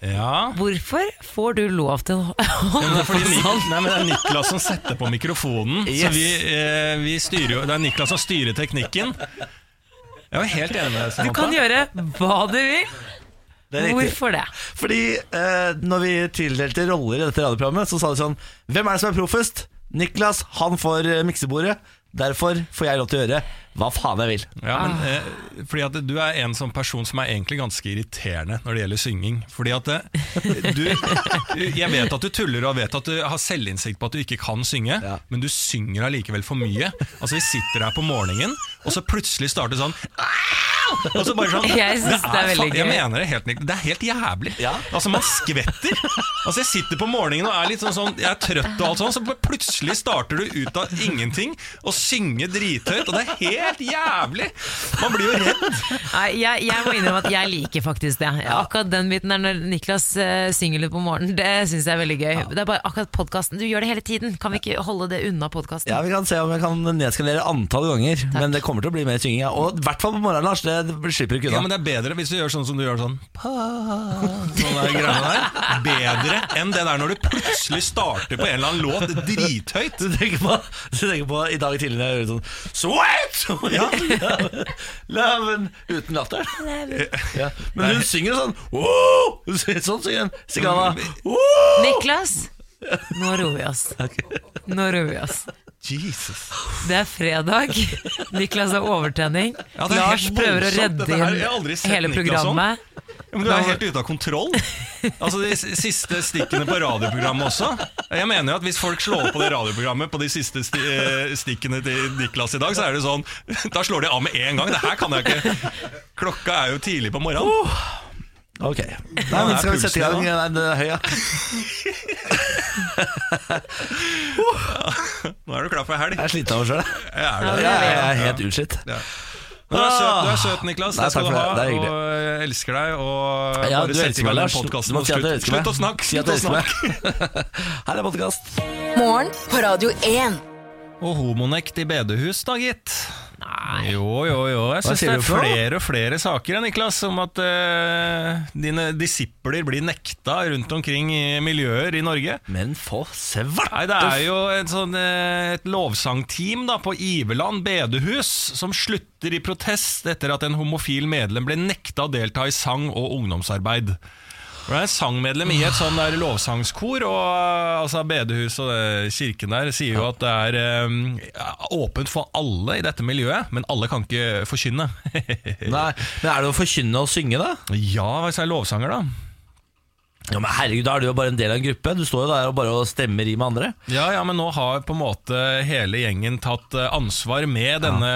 Ja. Hvorfor får du lov til å Men holde på sånn? Nei, men det er Niklas som setter på mikrofonen. Så vi, eh, vi styrer jo Det er Niklas som styrer teknikken. Jeg var helt enig med deg. Du kan gjøre hva du vil. Det. Hvorfor det? Fordi eh, når vi tildelte roller i dette radioprogrammet, så sa de sånn Hvem er det som er proffest? Niklas, han får eh, miksebordet. Derfor får jeg lov til å gjøre hva faen jeg vil. Ja, men, eh, fordi at Du er en sånn person som er egentlig ganske irriterende når det gjelder synging. Fordi at eh, du, Jeg vet at du tuller og vet at du har selvinnsikt på at du ikke kan synge, Ja. men du synger allikevel for mye. Altså Vi sitter her på morgenen, og så plutselig starter det sånn og så bare sånn Jeg synes det er veldig fa- Jeg mener det helt Det er helt jævlig. Ja. Altså Man skvetter. Altså Jeg sitter på morgenen og er litt sånn, sånn Jeg er trøtt og alt sånn, så plutselig starter du ut av ingenting og synger drithøyt, og det er helt jævlig! Man blir jo redd. Nei, jeg, jeg må innrømme at jeg liker faktisk det. Akkurat den biten der når Niklas uh, synger litt på morgenen, det syns jeg er veldig gøy. Det er bare akkurat podkasten. Du gjør det hele tiden. Kan vi ikke holde det unna podkasten? Ja, Vi kan se om jeg kan nedskalere antall ganger. Men det kommer til å bli mer synging. Ja. Og i hvert fall på morgenen, Lars. Det slipper du ikke Ja, men Det er bedre hvis du gjør sånn som du gjør sånn Sånn der greiene der. Bedre enn det der når du plutselig starter på en eller annen låt drithøyt. Du tenker på, du tenker på i dag tidlig når jeg gjør sånn Sweat! Ja. Leven uten latter. Ja. Men hun synger sånn «Wow!» Sånn synger hun. Sigana. Niklas, nå roer vi oss. Nå roer vi oss. Jesus. Det er fredag. Niklas har overtenning. Ja, Lars prøver å redde inn hele programmet. sånn. Men Du er helt ute av kontroll. Altså De siste stikkene på radioprogrammet også. Jeg mener jo at Hvis folk slår på det radioprogrammet på de siste sti eh, stikkene til Niklas i dag, så er det sånn Da slår de av med en gang. Det her kan jeg ikke. Klokka er jo tidlig på morgenen. Ok. Nei, men skal vi sette i gang? Nei, den er høy. Nå er du klar for helg. Jeg er sliten av meg sjøl. Jeg er helt utslitt. Ja. Du er søt, du er søt Niklas. Nei, Det skal du for ha. det. Det og jeg elsker deg. Og Ja, bare du sett i elsker meg, gang den Lars. podkasten Du må si at du slutt, elsker meg. slutt å snakke. Slutt å snakke. Her er podkast. Morgen på Radio 1. Og homonekt i bedehus, da, gitt. Nei Jo, jo, jo. Jeg syns det er flere og flere saker Niklas, om at eh, dine disipler blir nekta rundt omkring i miljøer i Norge. Men for svarte Nei, Det er jo et, sånn, eh, et lovsangteam da, på Iveland bedehus som slutter i protest etter at en homofil medlem ble nekta å delta i sang- og ungdomsarbeid. For Det er sangmedlem i et sånn der lovsangskor, og eh, altså bedehus og det, kirken der sier jo at det er um, åpent for alle i dette miljøet, men alle kan ikke forkynne. Nei, men Er det å forkynne og synge, da? ja, hvis jeg er lovsanger, da. Ja, men herregud, Da er du jo bare en del av en gruppe. Du står jo der og bare og stemmer i med andre. Ja, ja, men nå har på en måte hele gjengen tatt eh, ansvar med denne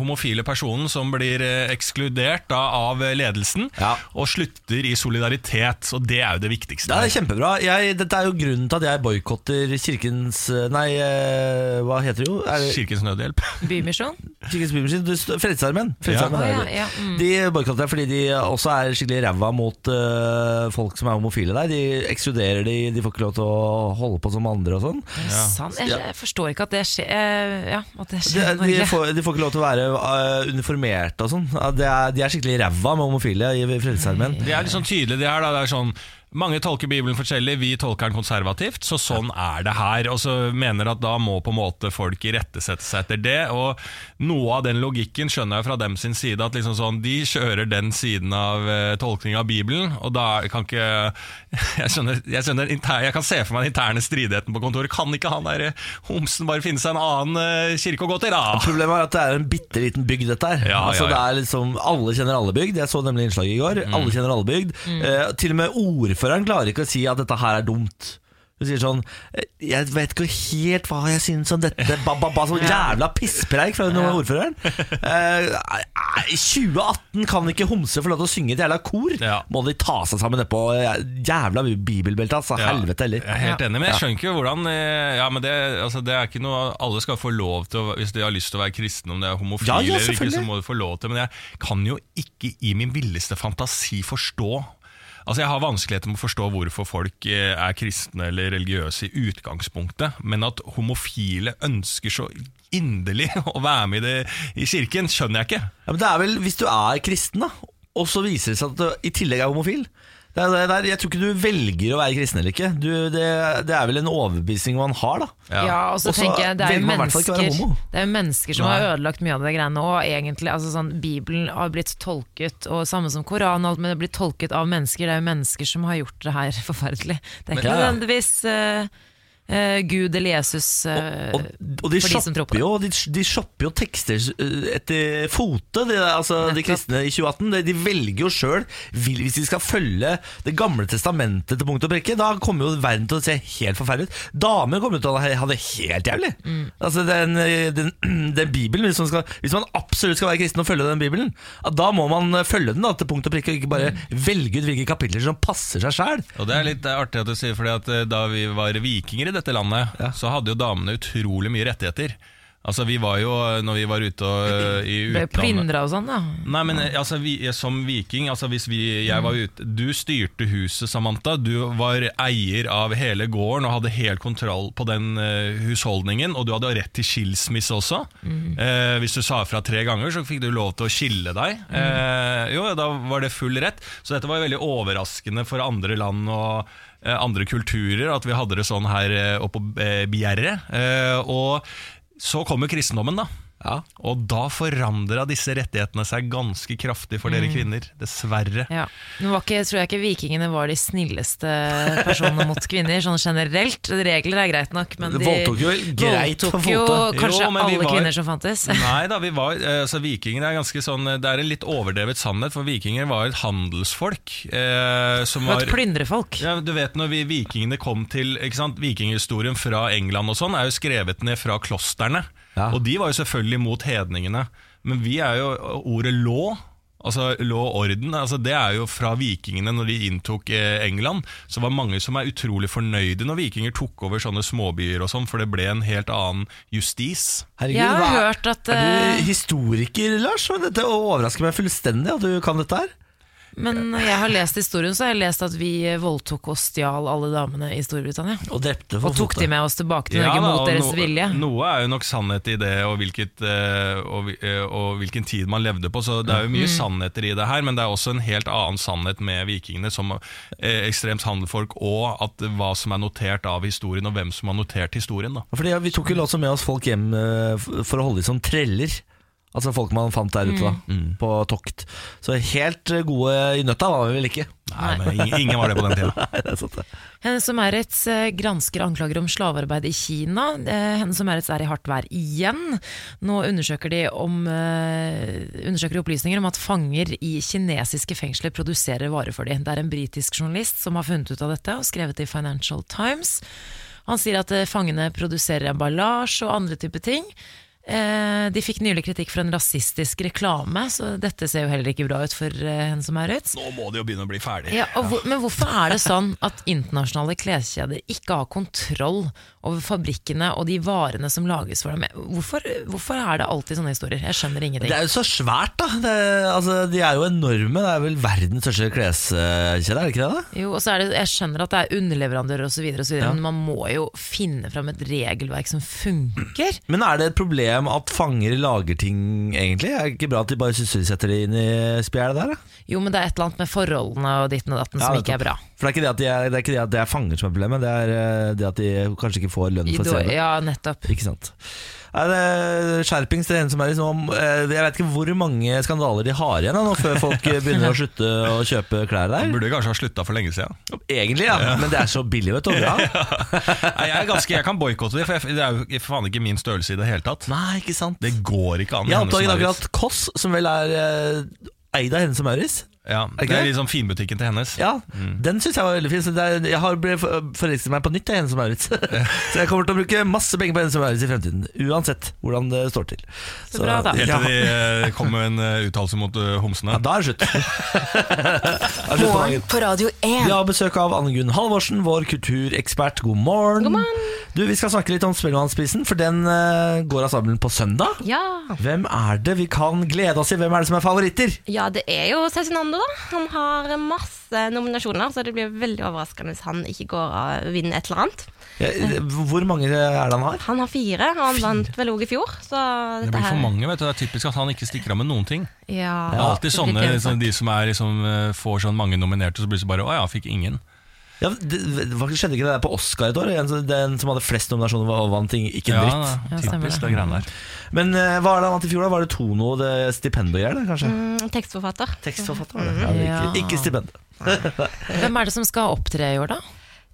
homofile personen som blir eh, ekskludert da, av ledelsen, Ja. og slutter i solidaritet. Og det er jo det viktigste. Det er kjempebra. Jeg, dette er jo grunnen til at jeg boikotter Kirkens Nei, eh, hva heter det jo? Er det Kirkens Nødhjelp. Bymisjon? Kirkens Bymisjon? Du Frelsesarmeen. Frelsesarmeen Ja. er Å, ja, ja, mm. De boikotter jeg fordi de også er skikkelig ræva mot eh, folk som er homofile der. De ekskluderer de, de får ikke lov til å holde på som andre og sånn. Sant? Jeg, jeg forstår ikke at det skjer eh, Ja, at det De, skjer i de, får, de får ikke lov til å være uh, uniformerte og sånn. De, er- De er skikkelig ræva med homofile i Frelsesarmeen. Det er litt sånn tydelig, det her. Da. Det er sånn mange tolker Bibelen forskjellig, vi tolker den konservativt, så sånn er det her. Og så mener at da må på en måte folk irettesette seg etter det. Og noe av den logikken skjønner jeg fra dem sin side, at liksom sånn, de kjører den siden av uh, tolkning av Bibelen, og da kan ikke Jeg skjønner, jeg, skjønner inter, jeg kan se for meg den interne stridigheten på kontoret. Kan ikke han der eh, homsen bare finne seg en annen uh, kirke å gå til, da? Problemet er at det er en bitte liten bygd, dette her. Ja, altså, ja, ja. Det er liksom, alle kjenner alle bygd. Jeg så nemlig innslaget i går. Alle kjenner alle bygd. Eh, til og med ordføreren klarer ikke å si at dette her er dumt. Hun sier sånn eh, Jeg vet ikke helt hva jeg syns om dette. Ba, ba, ba, sånn jævla pisspreik fra den ordføreren. Eh, I 2018 kan ikke homse få lov til å synge et jævla kor. Ja. Må de ta seg sammen nedpå jævla bibelbelte, altså. Ja, Helvete heller. Jeg er helt enig, men jeg skjønner ikke hvordan eh, Ja, men det, altså, det er ikke noe Alle skal få lov til å Hvis de har lyst til å være kristne, om de er homofile Ja, ja, eller ikke, så må de få lov til Men jeg kan jo ikke i min villeste fantasi forstå Altså Jeg har vanskeligheter med å forstå hvorfor folk eh, er kristne eller religiøse i utgangspunktet, men at homofile ønsker så inderlig å være med i, det, i kirken, skjønner jeg ikke. Ja, men det er vel Hvis du er kristen, da og så viser det seg at du i tillegg er homofil det er det der, Jeg tror ikke du velger å være kristen eller ikke. Du, det, det er vel en overbevisning man har, da. Ja, og så Og så tenker jeg Det er jo mennesker. Det er jo mennesker som Nei. har ødelagt mye av det greiene Og egentlig, altså sånn Bibelen har blitt tolket Og samme som Koranen og alt, Men det blitt tolket av mennesker Det er jo mennesker som har gjort det her forferdelig Det er ikke Ja, ja. nødvendigvis eh, eh, Gud eller Jesus eh, Og, og de, for de som tror på det. jo, de, de shopper jo tekster eh, etter fote, de, altså, de kristne i 2018. De, de velger jo sjøl, hvis de skal følge Det gamle testamentet til punkt og prikke, da kommer jo verden til å se helt forferdelig ut. Damer kommer til å ha det helt jævlig. Mm. Altså den, den, den Bibelen, hvis man, skal, hvis man absolutt skal være kristen og følge den Bibelen, da må man følge den da, til punkt og prikke, og ikke bare Mm. velge ut hvilke kapitler som passer seg sjæl. Og det er litt artig at du sier, fordi at eh, da vi var vikinger i dette landet, Ja. så hadde jo damene utrolig mye rettigheter. Altså vi var jo, når vi var ute og, eh, i Ble utlandet plyndra og sånn da Nei, men eh, altså, vi, som viking altså, hvis vi, jeg var ute, Du styrte huset, Samantha. Du var eier av hele gården og hadde helt kontroll på den uh, husholdningen. Og du hadde rett til skilsmisse også. Eh, hvis du sa fra tre ganger, så fikk du lov til å skille deg. Eh, jo, da var det full rett. Så dette var jo veldig overraskende for andre land og eh, andre kulturer at vi hadde det sånn her oppe oppå eh, Bjerre. Eh, og så kommer kristendommen, da. Ja. Og da forandra disse rettighetene seg ganske kraftig for Mm. dere kvinner. Dessverre. ja. Nå var ikke, tror jeg ikke vikingene var de snilleste personene mot kvinner Sånn generelt, regler er greit nok Men de Voldtok jo greit voldtok jo kanskje Jo, alle var- kvinner som fantes Nei da, vi var, eh, altså vikingene er ganske sånn Det er en litt overdrevet sannhet, for vikinger var et handelsfolk. Eh, som var et plyndrefolk ja, du vet når vi vikingene kom til ikke sant? Vikinghistorien fra England og sånn er jo skrevet ned fra klosterne. Ja. Og de var jo selvfølgelig mot hedningene. Men vi er jo ordet lå. Altså lå orden, altså det er jo fra vikingene når de inntok eh, England. Så var mange som er utrolig fornøyde når vikinger tok over sånne småbyer og sånn, for det ble en helt annen justis. Herregud, Jeg har hørt at, Er eh, du historiker, Lars? Dette overrasker meg fullstendig at du kan dette her. Men når jeg har lest historien så har jeg lest at vi voldtok og stjal alle damene i Storbritannia Og drepte for Og tok de med oss tilbake til Ja Norge da, mot deres no- vilje Noe er jo nok sannhet i det, og, hvilket, eh, og, eh, og hvilken tid man levde på. Så det er jo mye sannheter i det her, men det er også en helt annen sannhet med vikingene som eh, ekstremt handelfolk, og at hva som er notert av historien, og hvem som har notert historien. da Fordi Vi tok jo også med oss folk hjem for å holde dem som treller. Altså folk man fant der ute da på tokt. Så helt eh, gode i nøtta var vi vel ikke. Nei, men ingen, ingen var det på den tida. Nei. Hennes og Maurits eh, gransker anklager om slavearbeid i Kina. Eh, Hennes og Maurits er i hardt vær igjen. Nå undersøker de, om, undersøker de opplysninger om at fanger i kinesiske fengsler produserer varer for dem. Det er en britisk journalist som har funnet ut av dette og skrevet i Financial Times. Han sier at fangene produserer emballasje og andre typer ting. Eh, De fikk nylig kritikk for en rasistisk reklame, så dette ser jo heller ikke bra ut for eh, som er rødt. Nå må det jo begynne å bli ferdig. Ja, hvor, men hvorfor er det sånn at internasjonale kleskjeder ikke har kontroll over fabrikkene og de varene som lages for dem? Hvorfor, hvorfor er det alltid sånne historier? Jeg skjønner ingenting. Det er jo så svært, da. Det, altså, de er jo enorme. Det er vel verdens største kleskjede, er det ikke det? da? Jo, og så er det, Jeg skjønner at det er underleverandører osv., Ja. men man må jo finne fram et regelverk som funker. Men er det et problem at fanger lager ting, egentlig? Er det ikke bra at de bare sysselsetter det inn i spjælet der? da? Jo, men det er et eller annet med forholdene og ditten og datten Ja, som ikke er bra. For det er ikke det at, de er, det er, ikke det at det er fanger som er problemet, det er eh, det at de kanskje ikke får lønn for for se stedet. ja, nettopp. Ikke sant. Er skjerpings til henne som er liksom Jeg vet ikke hvor mange skandaler de har igjen da, nå før folk begynner å slutte å kjøpe klær der. Burde kanskje ha slutta for lenge siden. Egentlig, ja, men det er så billig, vet du. Ja. Nei, jeg, er ganske, jeg kan boikotte det, for jeg, det er jo faen ikke min størrelse i det hele tatt. Nei, ikke sant. Det går ikke an. Jeg oppdaget akkurat Koss, som vel er eh, eid av henne som Maurits. Ja, Er det er liksom finbutikken til hennes. Ja, Den syns jeg var veldig fin. Så det er, jeg har forelsket meg på nytt i Hennes og Maurits. så jeg kommer til å bruke masse penger på Hennes og Maurits i fremtiden. Uansett hvordan det står til. Så, bra, da. Helt ja, til de eh, kom med en eh, uttalelse mot eh, homsene. ja, da er det slutt. Da er det slutt på Radio Vi har besøk av Anne Gunn Halvorsen, vår kulturekspert. God morgen. God morgen. Du, Vi skal snakke litt om Spellemannsprisen, for den uh, går av stabelen på søndag. Ja. Hvem er det vi kan glede oss i? Hvem er det som er favoritter? ja, det er jo Cezinando, da. Han har masse nominasjoner, så det blir veldig overraskende hvis han ikke går og vinner et eller annet. Ja, Hvor mange er det han har? Han har fire, og han vant vel òg i fjor, så Det blir for mange, vet du. Det er typisk at han ikke stikker av med noen ting. Ja, Det er alltid sånne, sånn, de som er liksom, eh, får sånn mange nominerte, så blir det bare Å ja, fikk ingen. Ja, det, hva skjedde ikke det der på Oscar et år? En Den som hadde flest nominasjoner og vant ting- ikke en Ja, dritt. Ja, typisk det. det greiene der. Men uh, hva er det annet i fjor? da? Var det Tono, det stipendgreier? Kanskje? Mm, tekstforfatter. Tekstforfatter? var det. Ja, det ikke, Ja. ikke stipend. Hvem er det som skal opptre i år, da?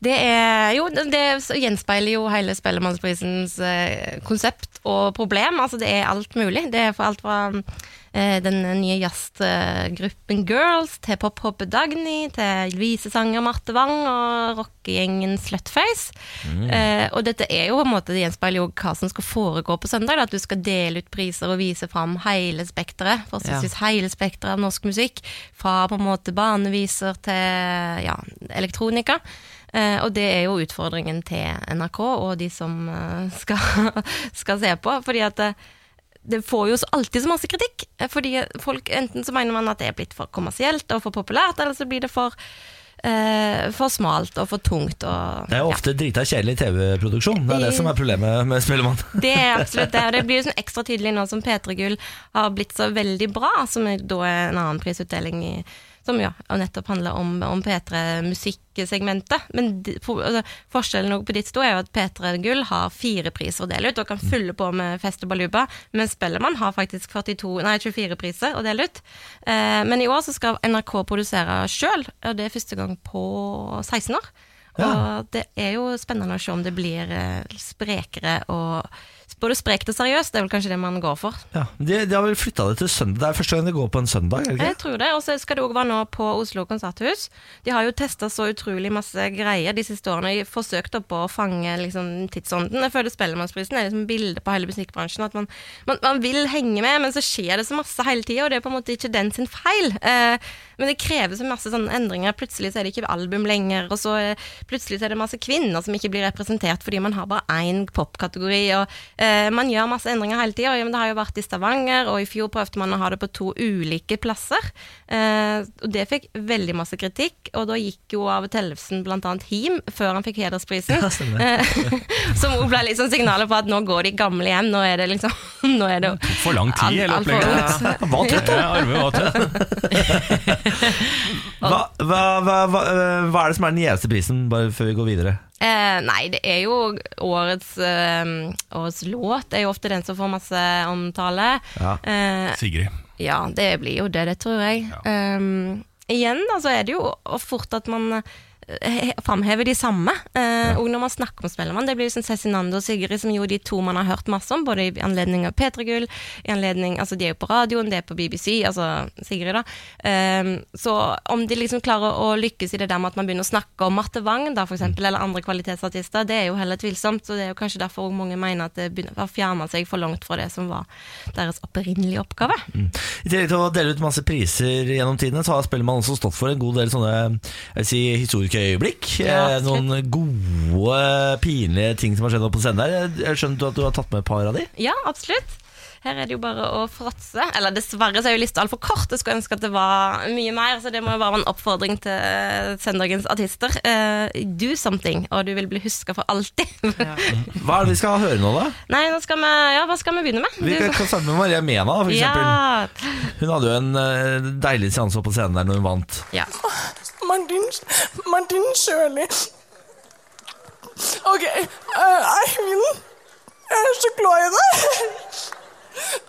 Det er jo Det gjenspeiler jo hele Spellemannsprisens eh, konsept og problem. Altså det er alt mulig. Det er for alt fra eh, den nye jazzgruppen Girls til pophoppet Dagny til visesanger Marte Wang og rockegjengen Slutface. Eh, og dette er jo på en måte Det gjenspeiler jo hva som skal foregå på søndag. Da, at du skal dele ut priser og vise fram hele spekteret. Fortrinnsvis hele spekteret av norsk musikk. Fra på en måte baneviser til ja, elektronika. Eh, og det er jo utfordringen til NRK og de som eh, skal, skal se på. Fordi at eh, det får jo alltid så masse kritikk. Fordi folk, Enten så mener man at det er blitt for kommersielt og for populært, eller så blir det for, eh, for smalt og for tungt. Og, Det er jo ja. ofte drita kjedelig TV-produksjon. Det er det som er problemet med Spellemann. Det er absolutt det. Og det blir jo sånn ekstra tydelig nå som P3 Gull har blitt så veldig bra, som da er en annen prisutdeling i som ja, nettopp handler om, om P3-musikksegmentet. Men de, for, altså, forskjellen på ditt stå er jo at P3 Gull har fire priser å dele ut, og kan fylle på med fest og baluba, mens Spellemann har faktisk 42, nei, 24 priser å dele ut. Eh, men i år så skal NRK produsere sjøl, og det er første gang på 16 år. Og det er jo spennende å se om det blir eh, sprekere og både sprekt og seriøst. Det er vel kanskje det man går for. Ja, de, de har vel flytta det til søndag. Det er første gang det går på en søndag? Ikke? Jeg tror det, Og så skal det òg være nå på Oslo konserthus. De har jo testa så utrolig masse greier de siste årene. De forsøkt på å fange liksom, tidsånden. Jeg føler Spellemannsprisen er liksom bildet på hele musikkbransjen. At man, man, man vil henge med, men så skjer det så masse hele tida, og det er på en måte ikke den sin feil. Eh, men det krever så masse sånne endringer. Plutselig så er det ikke album lenger, og så eh, plutselig så er det masse kvinner som ikke blir representert fordi man har bare én popkategori. og eh, Man gjør masse endringer hele tida. Det har jo vært i Stavanger, og i fjor prøvde man å ha det på to ulike plasser. Eh, og det fikk veldig masse kritikk, og da gikk jo Arve Tellefsen annet hjem før han fikk hedersprisen. Ja. Eh, som òg ble liksom signalet på at nå går de gamle hjem, nå er det liksom nå er det For lang tid, hele opplegget. Hva tøft, da? Arve var tøff. Hva, hva, hva, øh, hva er det som er den gjeveste prisen, bare før vi går videre? Eh, nei, det er jo årets, eh, årets låt. Det er jo ofte den som får masse omtale. Ja. Eh, Sigrid. ja, det blir jo det, det tror jeg. Um, igjen da, så er det jo fort at man eh, framhever de samme. Eh, Og når man snakker om Spellemann, det blir sånn Cezinando og Sigrid, som jo de to man har hørt masse om, både i anledning av P3 Gull, i anledning Altså, de er jo på radioen, det er på BBC, altså Sigrid, da. Eh, så om de liksom klarer å lykkes i det der med at man begynner å snakke om Marte Wang, da, for eksempel, eller andre kvalitetsartister, det er jo heller tvilsomt. Så det er jo kanskje derfor mange mener at det begynner å fjerne seg for langt fra det som var deres opprinnelige oppgave. I tillegg til å dele ut masse priser gjennom tidene, så har Spellemann også stått for en god del sånne jeg vil si, historiske øyeblikk. Ja, Eh. Noen gode, pinlige ting som har skjedd oppe på scenen der. Jeg- skjønner at du har tatt med et par av de. Ja, absolutt. Her er det jo bare å fråtse. Eller dessverre så er jo lista altfor kort. Jeg skulle ønske at det var mye mer, så det må jo bare være en oppfordring til eh, søndagens artister. Uh, do something, og du vil bli huska for alltid. Hva er det vi skal høre nå, da? Nei, nå skal vi Ja, hva skal vi begynne med? Vi Du- kan, kan starte med Maria Mena, for eksempel. ja. Hun hadde jo en deilig seanse på scenen der når hun vant. ja. Martin, Martin Sjøli. Ok, uh, Eivind. Jeg er så glad i deg.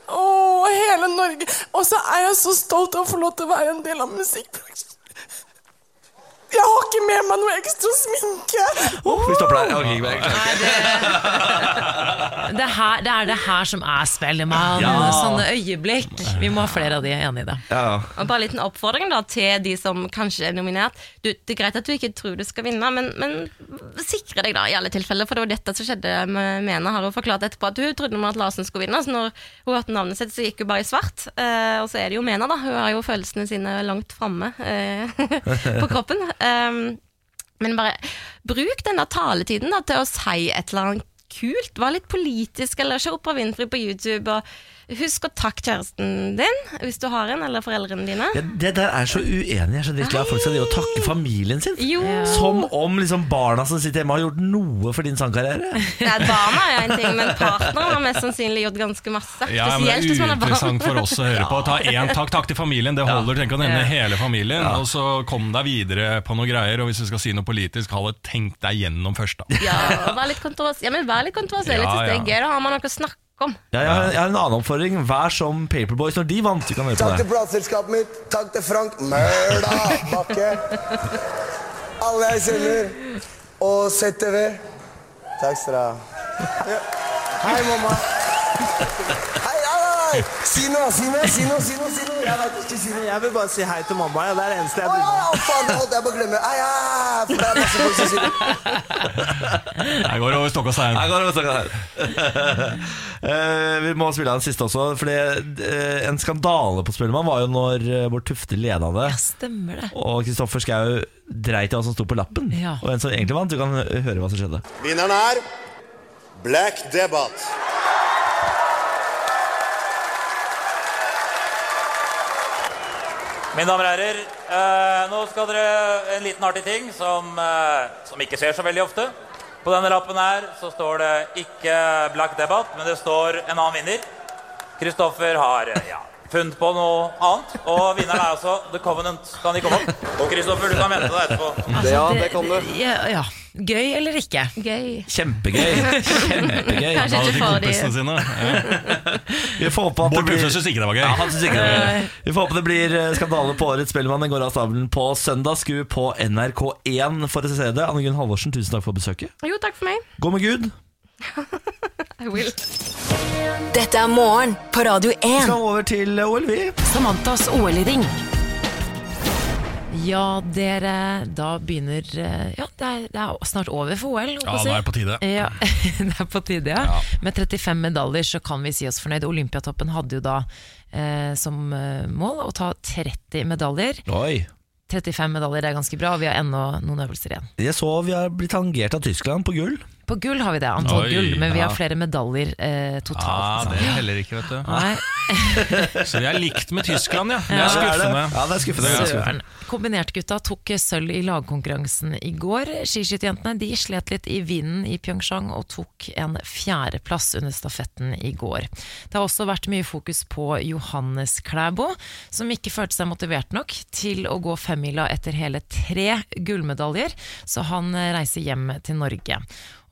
Åh, hele Norge. Og så er jeg så stolt av å få lov til å være en del av musikkbransjen. Jeg har ikke med meg noe ekstra sminke. Oh, vi stopper der. Jeg orker ikke mer. det, her, det er det her som er Spellemann. Ja. Sånne øyeblikk. Vi må ha flere av de, jeg er enig i det. Ja. Og bare en liten oppfordring da til de som kanskje er nominert. Du, det er greit at du ikke tror du skal vinne, men, men sikre deg da i alle tilfeller. For det var dette som skjedde med Mena. Har hun forklart etterpå at hun trodde at Larsen skulle vinne. Så når hun hørte navnet sitt, så gikk hun bare i svart. Eh, og så er det jo Mena, da. Hun har jo følelsene sine langt framme eh, på kroppen. Um, men bare bruk denne taletiden da, til å si et eller annet kult. Vær litt politisk, eller se Oprah Winfrey på YouTube. Og husk å takke kjæresten din, hvis du har en, eller foreldrene dine. Det, det der er så uenig. Jeg skjønner ikke at folk skal driver og takke familien sin. Jo, Som om liksom barna som sitter hjemme har gjort noe for din sangkarriere. Nei, barna er en ting, men partneren har mest sannsynlig gjort ganske masse. Ja, men Det er er uinteressant for oss å høre på. Ta én takk, takk til familien. Det holder. Tenk å nevne hele familien. Og så kom deg videre på noe greier. Og hvis du skal si noe politisk, ha det tenk deg gjennom først, da. Ja, vær litt kontroversiell. Ja, men vær litt kontroversiell. Jeg Ja, det er ja. gøy. Da har man noe å snakke om. Ja, jeg, har, jeg har en annen oppfordring. Vær som Paperboys når de vant. Du kan høre på Takk til det. plateselskapet mitt. Takk til Frank Mørda Bakke. Alle jeg kjenner. Og ZTV. Takk skal dere ha. Hei, mamma. Hei, hei, hei. Si noe, si noe, si noe. si noe, si noe. Jeg vet ikke si noe. Jeg vil bare si hei til mamma. Ja. Det er det eneste jeg bryr meg om. faen, det holdt jeg på å glemme. Hei, hei. For det er masse folk som sier det. Jeg går over stokk og stein. Her går det, snakke her. Eh, vi må spille av den siste også. Fordi En skandale på Spellemann var jo når eh, Bård Tufte leda det. Ja, stemmer det. Og Kristoffer Schau dreit i hva som sto på lappen. Ja. Og en som egentlig vant. Du kan høre hva som skjedde. Vinneren er Black Debate. Mine damer og herrer, eh, nå skal dere en liten artig ting som, eh, som ikke skjer så veldig ofte. På denne lappen her så står det ikke Black Debate, men det står en annen vinner. Kristoffer har eh, ja, funnet på noe annet, og vinneren er altså The Covenant. Kan de komme opp? Og Kristoffer, du kan vente deg etterpå. Altså, det, ja, ja. Gøy eller ikke? Gøy. Kjempegøy. Kjempegøy. Kanskje ikke de for de kompisene sine. Ja. Vi får håpe at Bård blir Tufte syns ikke det var gøy. Ja, han synes ikke det var gøy. Vi får håpe det blir eh, skandale på årets Spellemann. Den går av stabelen på søndag. Skru på NRK1 for å se det. Anne Gunn Halvorsen, tusen takk for besøket. Jo, takk for meg. Gå med Gud. I will. Dette er morgen på Radio 1. Skal over til OL, vi. Samantas OL-ring. Ja, dere, da begynner eh, Ja, det er, det er snart over for OL. Ja, det er på tide. Ja, det er på tide, ja. Ja. Med 35 medaljer så kan vi si oss fornøyd. Olympiatoppen hadde jo da eh, som eh, mål å ta 30 medaljer. Oi. 35 medaljer det er ganske bra, og vi har ennå noen øvelser igjen. Jeg så vi har blitt tangert av Tyskland på gull. På gull har vi det, antall Oi, gull, men vi ja. har flere medaljer eh, Ja, det heller ikke, vet du. Nei, Så vi er likt med Tyskland, ja. Det Ja. er skuffende. Ja, det er skuffende. Det er skuffende. Kombinertgutta tok sølv i lagkonkurransen i går. Skiskytterjentene de slet litt i vinden i Pyeongchang og tok en fjerdeplass under stafetten i går. Det har også vært mye fokus på Johannes Klæbo, som ikke følte seg motivert nok til å gå femmila etter hele tre gullmedaljer, så han reiser hjem til Norge.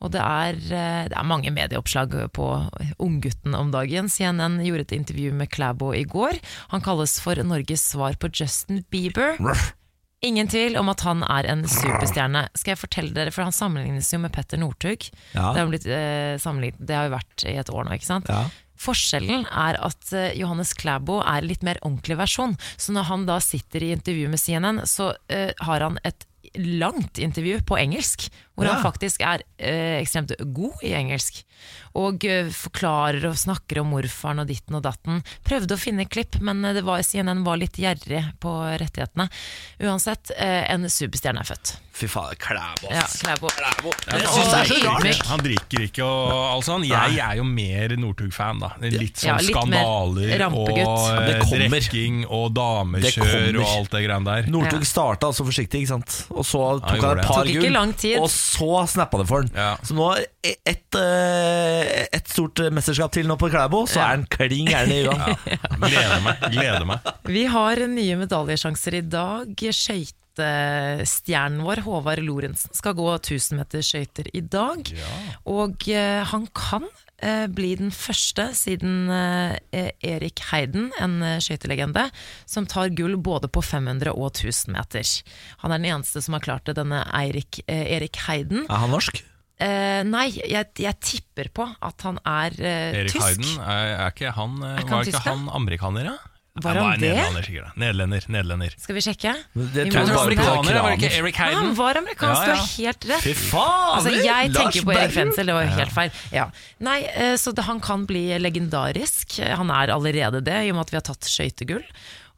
Og det er, eh, det er mange medieoppslag på unggutten om dagen. CNN gjorde et intervju med Klæbo i går. Han kalles for Norges svar på Justin Bieber. Ingen tvil om at han er en superstjerne. Skal jeg fortelle dere, for Han sammenlignes jo med Petter Northug. Ja. Det, har blitt, eh, det har jo vært i et år nå. ikke sant? Ja. Forskjellen er at eh, Johannes Klæbo er litt mer ordentlig versjon. Så når han da sitter i intervju med CNN, så eh, har han et langt intervju på engelsk, hvor Ja. han faktisk er eh, ekstremt god i engelsk. Og eh, forklarer og snakker om morfaren og ditten og datten. Prøvde å finne klipp, men eh, det var, CNN var litt gjerrig på rettighetene. Uansett, eh, en superstjerne er født. Fy faen, Klæbo. Ja, Klæbo. Klæbo. Jeg synes det er så rart. Han drikker ikke og alt sånn. Jeg er jo mer Northug-fan, da. Litt sånn Ja, litt skandaler og Ja, det eh, kommer. drikking og Det damekjør og alt det greiene der. Northug Ja. starta altså forsiktig, ikke sant? og så tok han et det. par Tok ikke gull, lang tid. Så snappa det for han. Ja. Så nå e- ett eh, et stort mesterskap til nå på Klæbo, så Ja. er han klin gæren i huet. Gleder meg. gleder meg Vi har nye medaljesjanser i dag. Skøytestjernen vår, Håvard Lorentzen, skal gå 1000 meter skøyter i dag. Og eh, han kan bli den første siden eh, Erik Heiden, en eh, skøytelegende, som tar gull både på 500 og 1000 meter. Han er den eneste som har klart det, denne Eirik, eh, Erik Heiden. Er han norsk? Eh, nei, jeg, jeg tipper på at han er eh, Erik tysk. Hayden, er, er ikke han eh, Er ikke han Var ikke tysk, han amerikaner, ja? Var Han han det? Nederlander, sikkert. Nederlender. nederlender. Skal vi sjekke? Det tror jeg på Amerikaner, var det ikke. Eric Ja, han var amerikansk, Ja, du har helt rett. Fy faen! Altså, jeg Lars tenker på Erik. Frenzel, det var jo helt feil. Ja. Nei, eh, så det, han kan bli legendarisk. Han er allerede det, i og med at vi har tatt skøytegull.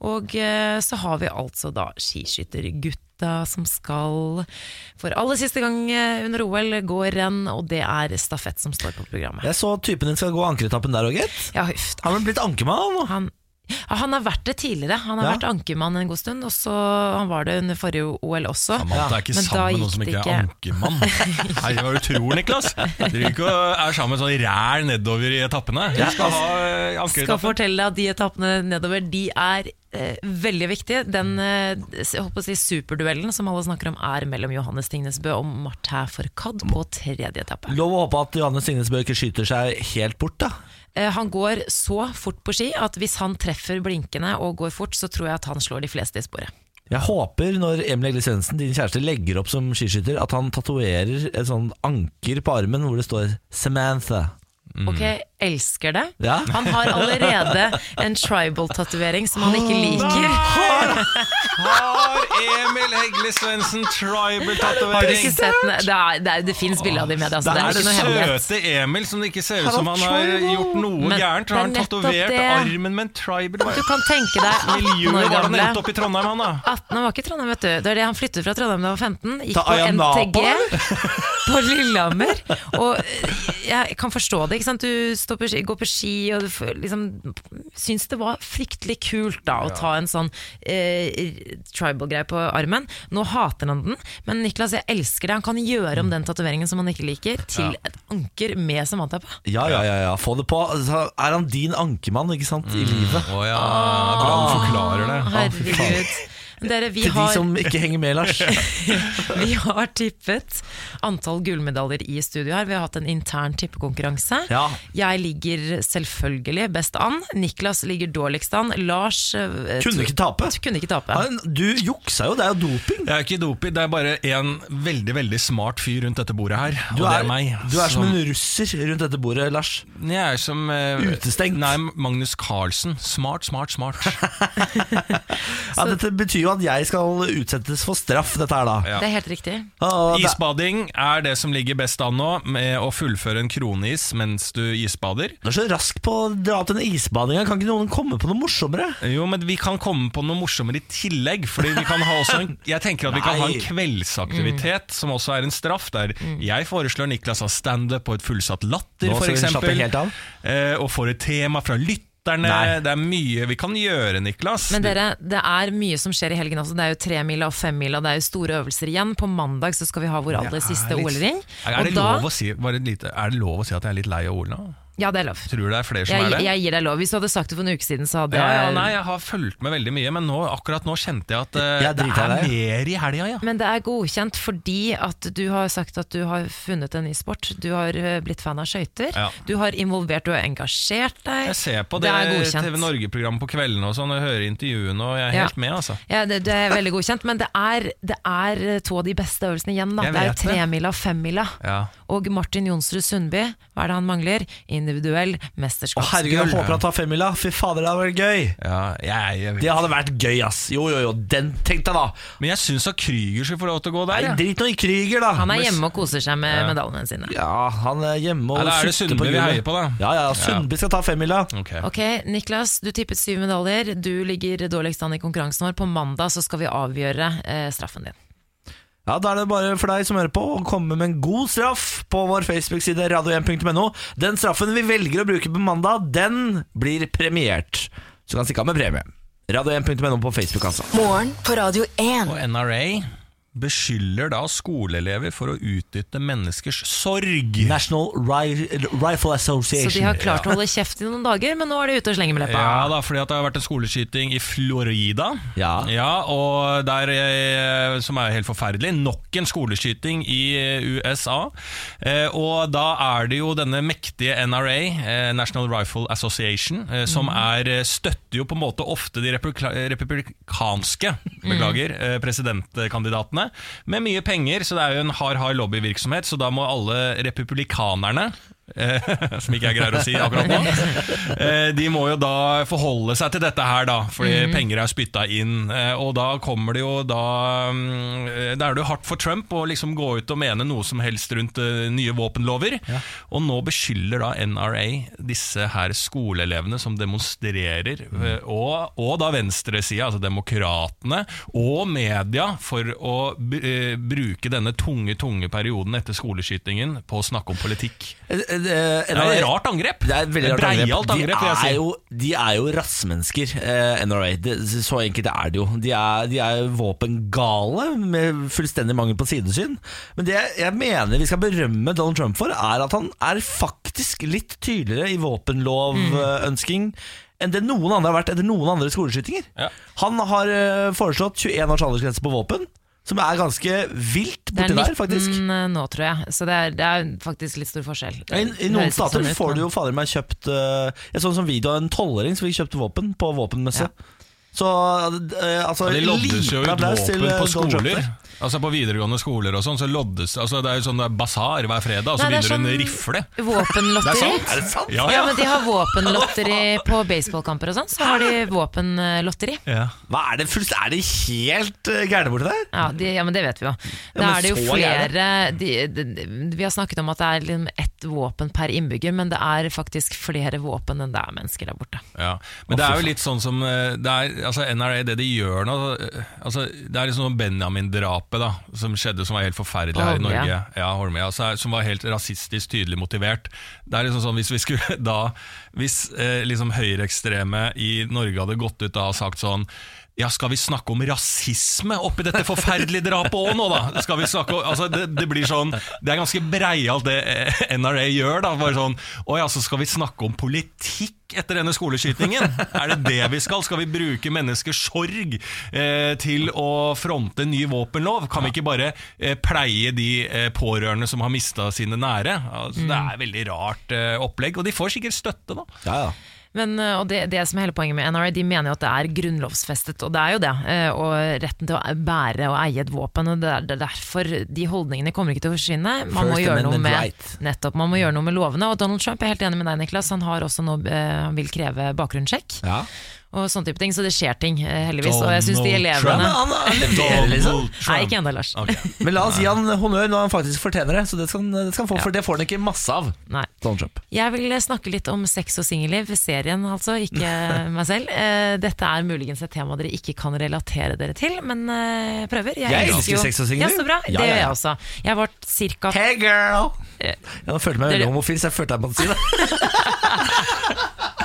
Og eh, så har vi altså da skiskyttergutta som skal for aller siste gang eh, under OL gå renn, og det er stafett som står på programmet. Jeg så typen din skal gå ankeretappen der òg, gitt. Ja. Han har blitt ankermann nå. Han, ja, han har vært det tidligere. Han har Ja. vært ankermann en god stund, og så han var det under forrige OL også. Samantha er ikke Men sammen med noen som ikke er ankermann. Nei, det du tror Niklas? Du driver ikke er sammen sånn ræl nedover i etappene. Jeg skal ha eh, skal fortelle deg at de etappene nedover De er eh, veldig viktig. Den eh, si superduellen som alle snakker om, er mellom Johannes Tingnesbø og Martin Fourcade på tredje etappe. Lov å håpe at Johannes Signesbø ikke skyter seg helt bort, da. Eh, han går så fort på ski at hvis han treffer blinkene og går fort, så tror jeg at han slår de fleste i sporet. Jeg håper når Emil Egle Svendsen, din kjæreste, legger opp som skiskytter, at han tatoverer et sånt anker på armen hvor det står 'Samantha'. Ok, elsker det. Ja. Han har allerede en tribal-tatovering som han ikke liker. Har Emil Hegle Svendsen Har tribal-tatovering? sett? Det, er, det, er, det fins bilde av det i media. Altså. Det det er er det ikke hemmelighet. søte Emil som det ikke ser ut som han har gjort noe Men gærent. det Har er han tatovert det. armen med en tribal? Du kan tenke deg 18 år gamle. han opp i Trondheim, han da. 18 var ikke i Trondheim, vet du. Det er det han flyttet fra Trondheim da han var 15. Gikk Ta på NTG på Lillehammer. Og eh, jeg kan forstå det. ikke sant? Du på ski, går på ski og du liksom syns det var fryktelig kult da å ta en sånn eh, tribal-greie på armen. Nå hater han den, men Niklas, jeg elsker det. Han kan gjøre om den tatoveringen som han ikke liker, til et anker med Samantha på. Ja, ja, ja, ja, få det på. Så er han din ankermann, ikke sant, i livet? Å ja, bra du forklarer det. Herregud. Dere, vi Til de har som ikke henger med, Lars. Vi har tippet antall gullmedaljer i studio her. Vi har hatt en intern tippekonkurranse. Ja. Jeg ligger selvfølgelig best an. Niklas ligger dårligst an. Lars eh, Kunne ikke tape. kunne ikke tape. Han- Du juksa jo, det er jo doping. Jeg er ikke doping, det er bare en veldig veldig smart fyr rundt dette bordet her. Du og det er, er meg. du er som en russer rundt dette bordet, Lars. Jeg er som eh, Utestengt. Nei, Magnus Carlsen. Smart, smart, smart. Ja, dette betyr jo at jeg skal utsettes for straff, dette her da. Ja. Det er helt riktig. Ah, det- Isbading er det som ligger best an nå, med å fullføre en kroneis mens du isbader. Du er så rask på å dra opp denne isbadinga. Kan ikke noen komme på noe morsommere? Jo, men vi kan komme på noe morsommere i tillegg. Fordi vi kan ha også en, Jeg tenker at vi kan ha en Nei. kveldsaktivitet som også er en straff. Der jeg foreslår Niklas har standup på et fullsatt Latter, Nå skal vi f.eks. slappe helt av. Eh, og får et tema fra lytterne. Nei. Det er mye vi kan gjøre, Niklas. Men dere, det er mye som skjer i helgen også. Det er jo tremila og femmila, det er jo store øvelser igjen. På mandag så skal vi ha vår aller siste er OL-ring. Er det, lov å si, er det lov å si at jeg er litt lei av OL nå? Ja, det er lov. Tror du det er flere som Jeg, er det? jeg gir deg lov. Hvis du hadde sagt det for en uke siden, så hadde ja, ja, nei, jeg har fulgt med veldig mye, men nå, akkurat nå kjente jeg at uh, Jeg det er i mer i helga, ja. Men det er godkjent fordi at du har sagt at du har funnet en ny sport. Du har eh, blitt fan av skøyter. Ja. Du har involvert, du har engasjert deg. Jeg ser på Det det. TV Norge-programmet på kveldene og sånn, og hører intervjuene, og jeg er Ja. helt med, altså. Ja, det, det er veldig godkjent, men det er, det er to av de beste øvelsene igjen. Da. Det er tremila og femmila. Ja. Og Martin Jonsrud Sundby, hva er det han mangler? Individuell Å mesterskapsgull. herregud, jeg håper han tar femmila. Fy fader, det hadde vært gøy. Ja, jeg, jeg, Det hadde vært gøy, ass. Jo, jo, jo, den tenkte jeg, da. Men jeg syns at Krüger skal få lov til å gå der. Nei, drit nå i Krüger, da. Han er hjemme og koser seg med medaljene sine. Ja, han er hjemme og Eller er det Sundby vi heier på, da? Ja, ja, Sundby skal ta femmila. Okay. Ok, Niklas, du tippet syv medaljer. Du ligger dårligst an i konkurransen vår. På mandag så skal vi avgjøre eh, straffen din. Ja, Da er det bare for deg som hører på å komme med en god straff på vår Facebook-side radio1.no. Den straffen vi velger å bruke på mandag, den blir premiert. Så kan stikke av med premie. Radio1.no på Facebook, altså. Morgen på Radio 1. Og NRA beskylder da skoleelever for å utnytte menneskers sorg. National Rifle Association. Så de har klart å holde kjeft i noen dager, men nå er de ute og slenger med leppa. Ja da, fordi at det har vært en skoleskyting i Florida. Ja. og der, eh, Som er helt forferdelig. Nok en skoleskyting i eh, USA. Eh, og da er det jo denne mektige NRA, National Rifle Association, som er, eh, støtter jo på en måte ofte de republikanske beklager, eh, presidentkandidatene. Med mye penger, så det er jo en hard, hard lobbyvirksomhet. Så da må alle republikanerne som ikke jeg greier å si akkurat nå. Eh, De må jo da forholde seg til dette her, da, fordi penger er spytta inn. Eh, Og da kommer det jo da mm, eh, Da er det jo hardt for Trump å liksom gå ut og mene noe som helst rundt eh, nye våpenlover. Og nå beskylder da NRA disse her skoleelevene som demonstrerer, mm. og, og da venstresida, altså demokratene, og media, for å b- eh, bruke denne tunge, tunge perioden etter skoleskytingen på å snakke om politikk. Eh, Det er et rart angrep. Det er et veldig rart angrep. angrep, de, er jo, de er jo rassmennesker, eh, NRA. Det, så enkelt er det jo. De er, de er våpengale, med fullstendig mangel på sidesyn. Men det jeg mener vi skal berømme Donald Trump for, er at han er faktisk litt tydeligere i våpenlovønsking. Enn det noen andre har vært etter noen andre skoleskytinger. Ja. Han har eh, foreslått 21 års aldersgrense på våpen, som er ganske vilt Det er borti 19 der, faktisk. nå, tror jeg. Så det er, det er faktisk litt stor forskjell. Ja, I, I noen stater sånn får du jo fader meg kjøpt uh, Sånn som video av en tolvåring som fikk kjøpt våpen på våpenmesse. Så eh, altså, Ja, de loddes jo ut våpen til, eh, på skoler. Altså På videregående skoler og sånn, så loddes altså Det er jo sånn det er basar hver fredag, og så er vinner du en sånn rifle. Våpenlotteri. Det er. Er det sant? Ja, Ja, ja. men de har våpenlotteri på baseballkamper og sånn. Så har de våpenlotteri. ja. Hva er det fullst, Er de helt uh, gærne borti der? Ja, de, ja, men det vet vi jo. Da er det jo flere de, de, de, Vi har snakket om at det er liksom ett våpen per innbygger, men det er faktisk flere våpen enn det er mennesker der borte. Ja, men det er jo litt sånn som eh, det er, altså NRA, det de gjør nå altså, Det er liksom Benjamin-drapet da som skjedde, som var helt forferdelig her i Norge. Ja, Holmlia, altså, som var helt rasistisk tydelig motivert. Det er liksom sånn Hvis vi skulle da Hvis eh, liksom høyreekstreme i Norge hadde gått ut da og sagt sånn ja, Skal vi snakke om rasisme oppi dette forferdelige drapet òg nå, da? Skal vi snakke om, altså det, det blir sånn Det er ganske breialt det eh, NRA gjør. da Bare sånn Å ja, så skal vi snakke om politikk etter denne skoleskytingen? Er det det vi skal? Skal vi bruke menneskers sorg eh, til å fronte ny våpenlov? Kan vi ikke bare eh, pleie de eh, pårørende som har mista sine nære? Altså, Det er veldig rart eh, opplegg, og de får sikkert støtte, da. Ja, ja. Men, eh, og det, det som er hele poenget med NRA, de mener jo at det er grunnlovsfestet, og det er jo det. eh, Og retten til å bære og eie et våpen. og det er, er derfor De holdningene kommer ikke til å forsvinne. Man må gjøre noe med. Nettopp, man må gjøre noe med lovene. Og Donald Trump er helt enig med deg, Niklas. Han har også nå eh, Han vil kreve bakgrunnssjekk ja. Og sånne type ting. Så det skjer ting, heldigvis. heldigvis. Og jeg syns de Donald elevene han, leverer, liksom. Nei, ikke ennå, Lars. Okay. Men la oss gi han honnør når han faktisk fortjener det. Så det skal, det skal få, For det får han ikke masse av. Nei. Donald Trump. Jeg vil snakke litt om sex og singelliv, serien altså, ikke meg selv. Eh, Dette er muligens et tema dere ikke kan relatere dere til, men eh, jeg prøver. Jeg elsker jo- sex og singelliv. Ja, så bra. Ja, det ja, gjør jeg også. Jeg var cirka Hey girl! Jeg følte meg veldig homofil, så jeg følte jeg måtte si det.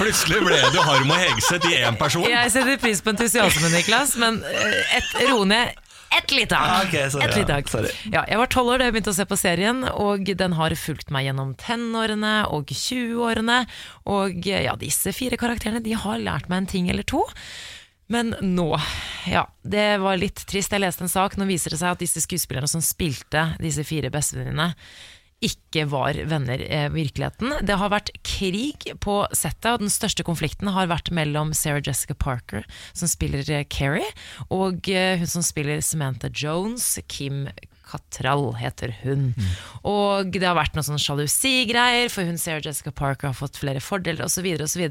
Plutselig ble du Harm og Hegseth i én person. Jeg setter pris på entusiasmen, Niklas, men eh, et, ro ned ett lite hakk. Okay, Et lite ja, hakk. Ja, jeg var tolv år da jeg begynte å se på serien, og den har fulgt meg gjennom tenårene og 20-årene. Og eh, ja, disse fire karakterene de har lært meg en ting eller to. Men nå, ja, det var litt trist. Jeg leste en sak, nå viser det seg at disse skuespillerne som spilte disse fire bestevenninnene, ikke var venner i virkeligheten. Det har vært krig på settet, og den største konflikten har vært mellom Sarah Jessica Parker, som spiller Keri, Carrie, og eh, hun som spiller Samantha Jones, Kim Katral heter hun. Og det har vært noen sånn sjalusigreier, for hun Sarah Jessica Parker har fått flere fordeler osv. osv.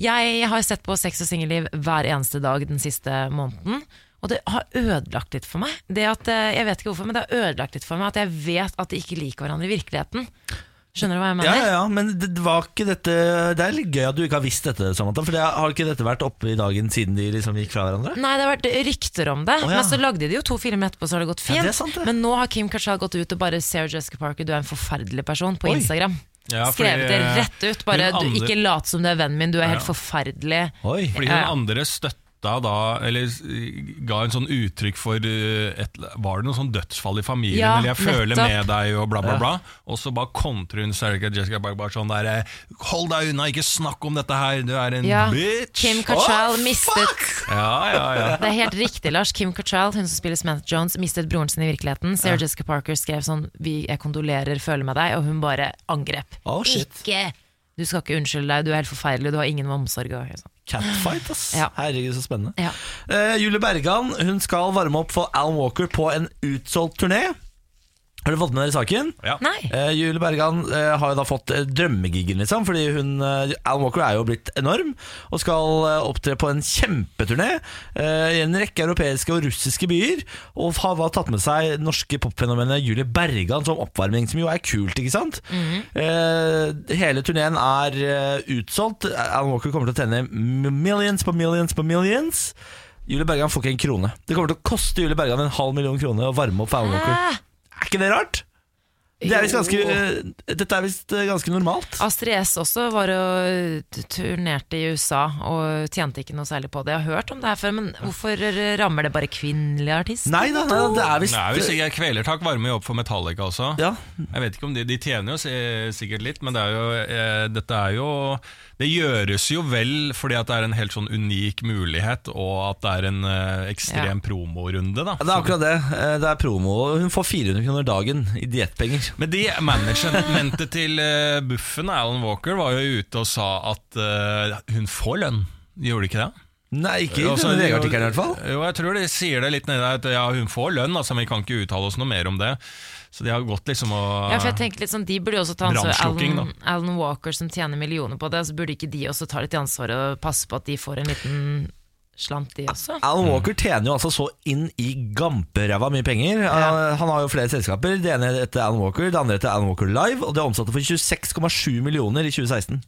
Jeg har sett på Sex og singelliv hver eneste dag den siste måneden. Og det har ødelagt litt for meg. Det at, eh, jeg vet ikke hvorfor, men det har ødelagt litt for meg at jeg vet at de ikke liker hverandre i virkeligheten. Skjønner du hva jeg mener? ja, ja, men det det var ikke dette Det er litt gøy at du ikke har visst dette, Samantha. For det, har ikke dette vært oppe i dagen siden de liksom gikk fra hverandre? Nei, det har vært rykter om det, Oh, ja. men så lagde de jo to filmer etterpå, så har det gått Ja, fint. det er sant, det. Men nå har Kim Cattrall gått ut og bare Sarah Jessica Parker, du er en forferdelig person på Oi. Instagram. Ja, fordi, Skrevet det rett ut. Bare andre- ikke lat som du er vennen min, du er helt Ja. forferdelig. Oi. Fordi Ja, hun andre andre støtta da, eller ga en sånn uttrykk for eh, et, Var det noe sånn dødsfall i familien, Ja, eller 'jeg føler nettopp. med deg', og bla, bla, bla. Og så bare kontrer hun Sarika Jessica Parker bare sånn der eh, 'Hold deg unna, ikke snakk om dette her, du er en Ja. bitch'. Kim Cattrall mistet Ja, ja, ja. Det er helt riktig, Lars. Kim Cattrall, hun som spiller Samantha Jones, mistet broren sin i virkeligheten. Sarah Jessica Parker skrev sånn Vi, 'Jeg kondolerer, føler med deg', og hun bare angrep. Oh, shit. Ikke! Du skal ikke unnskylde deg, du er helt forferdelig, du har ingen omsorg. Og, sånn. Catfight, ass. Ja. Herregud, så spennende. Ja. Uh, Julie Bergan hun skal varme opp for Alan Walker på en utsolgt turné. Har du fått med dere saken? Ja. Nei. Eh, Julie Bergan eh, har jo da fått eh, drømmegiggen, liksom. Fordi hun, eh, Alan Walker er jo blitt enorm og skal eh, opptre på en kjempeturné eh, i en rekke europeiske og russiske byer. Og har da tatt med seg norske popfenomenet Julie Bergan som oppvarming, som jo er kult, ikke sant? eh, hele turneen er eh, utsolgt. Alan Walker kommer til å tjene millions på millions på millions. Julie Bergan får ikke en krone. Det kommer til å koste Julie Bergan en halv million kroner å varme opp for Alan Walker. Hæ? Er ikke det rart? Det er ganske, eh, dette er visst eh, ganske normalt. Astrid S også var og turnerte i USA og tjente ikke noe særlig på det. Jeg har hørt om det her før, men hvorfor rammer det bare kvinnelige artister? Nei da, nei, da, det er visst Nei, hvis ikke Kvelertak varmer jo opp for Metallica også. Ja. Jeg vet ikke om De de tjener jo sikkert litt, men det er jo, eh, dette er jo Det gjøres jo vel fordi at det er en helt sånn unik mulighet, og at det er en eh, ekstrem promorunde. da Det er akkurat det. Eh, Det er promo. Hun får 400 kroner dagen i diettpenger. Men de managementet til uh, Buffen, Alan Walker, var jo ute og sa at eh, hun får lønn. Gjorde de ikke det? Nei, ikke i Altså, denne de- VG-artikkelen i hvert fall. Jo, jeg tror de sier det litt nedi der, at ja, hun får lønn, altså, men vi kan ikke uttale oss noe mer om det. Så de har gått liksom og Ja, for jeg tenker litt sånn, De burde jo også ta ansvar Alan, Alan Walker som tjener millioner på det, så burde ikke de også ta litt ansvar og passe på at de får en liten slant, de også? Alan Walker tjener jo altså så inn i gamperæva mye penger. Ja. Han har jo flere selskaper. Det ene heter Alan Walker, det andre heter Alan Walker Live, og det omsatte for 26,7 millioner i 2016.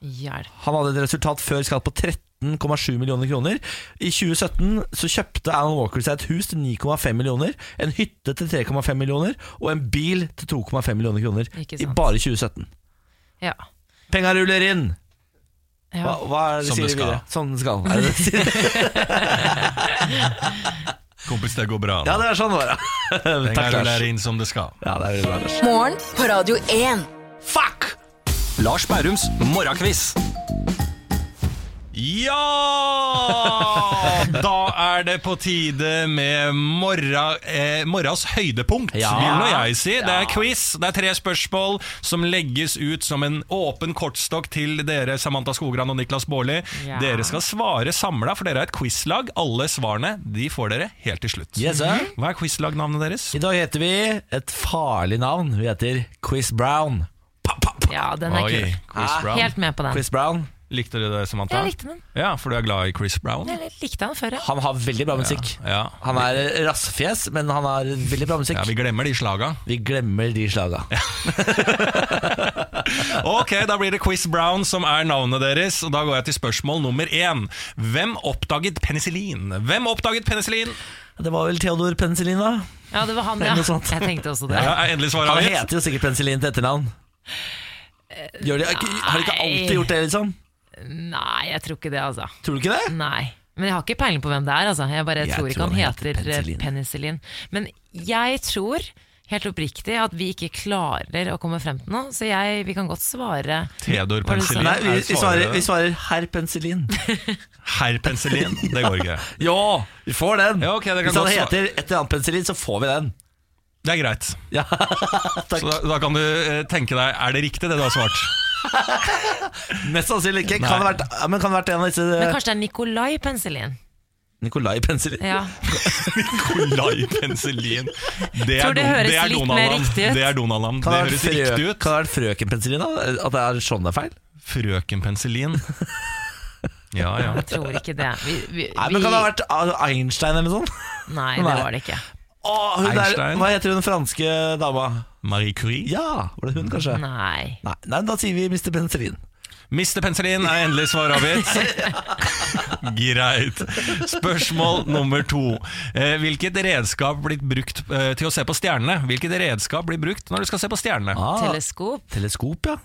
Hjelp. Han hadde et resultat før skatt på 13,7 millioner kroner. I 2017 så kjøpte Alan Walker seg et hus til 9,5 millioner, en hytte til 3,5 millioner og en bil til 2,5 millioner kroner. I bare 2017. Ja. Penga ruller inn! ja. Hva, hva er det Som sier det skal. Som det skal. Er det det sier? Kompis, det går bra. Ja, det er sånn det var. Penga ruller inn som det skal. Ja, det er bra, Lars. Morgen på Radio 1. Fuck! Lars Bærums morgenkviss. Ja! Da er det på tide med morra, eh, morras høydepunkt, Ja. vil nå jeg si. Det er quiz. Det er tre spørsmål som legges ut som en åpen kortstokk til dere, Samantha Skogran og Niklas Baarli. Ja. Dere skal svare samla, for dere er et quizlag. Alle svarene de får dere helt til slutt. Yes. Hva er quizlagnavnet deres? I dag heter vi et farlig navn. Vi heter Quiz Brown. ja, den er Oi, kul. Chris Brown. Helt med på den. Quiz Brown. Likte du det, Samantha? Jeg likte den. Ja, For du er glad i Chris Brown? Jeg likte Han før, ja. Han har veldig bra musikk. Ja. Han er rassefjes, men han har veldig bra musikk. ja, Vi glemmer de slaga. Vi glemmer de slaga. Ok, da blir det Quiz Brown som er navnet deres. Og Da går jeg til spørsmål nummer én. Hvem oppdaget penicillin? Hvem oppdaget penicillin? Det var vel Theodor Penicillin, da? Ja, det var han, ja. sånt. Jeg tenkte også det. Ja, endelig svaret Han heter jo sikkert Penicillin til etternavn. Gjør de, har de ikke alltid gjort det, liksom? Nei, jeg tror ikke det, altså. Tror du ikke det? Nei. Men jeg har ikke peiling på hvem det er. Altså. Jeg bare Jeg tror ikke han han heter, heter penicillin. penicillin. Men jeg tror helt oppriktig at vi ikke klarer å komme frem til noe, så jeg, vi kan godt svare Theodor Penicillin? Nei, vi, vi, svarer, vi svarer herr Penicillin. Herr Penicillin? Det går ikke. Ja, vi får den! Ja, okay, det kan Hvis han heter et eller annet Penicillin, så får vi den. Det er greit. Ja, takk. Så da, da kan du eh, tenke deg Er det riktig, det du har svart? Mest sannsynlig ikke. Kan Nei. det vært, men kan det vært en av disse Men kanskje det er Nikolai Penicillin? Nikolai Penicillin? Ja. Nikolai Penicillin. Det Tror det høres det er litt mer Donald-navn. riktig ut. Det er Donald-navn. Kan Det høres vært riktig frø- ut. kan det vært frøken Penicillin? da? At det er sånn det er feil? Frøken Penicillin. Ja, ja. Jeg tror ikke det. Vi, vi, Nei, men Kan det ha vært Einstein eller noe sånt? Nei, det var det ikke. Å, hun der, Einstein? hva heter hun franske dama? Marie Curie. Ja, var det hun, kanskje? Nei. Nei, nei da sier vi Mr. Penicillin. Mr. Penicillin er endelig svar avgitt. Greit. Spørsmål nummer to. Eh, Hvilket redskap blir brukt eh, til å se på stjernene? Hvilket redskap blir brukt når du skal se på stjernene? Ah, Teleskop? teleskop, ja.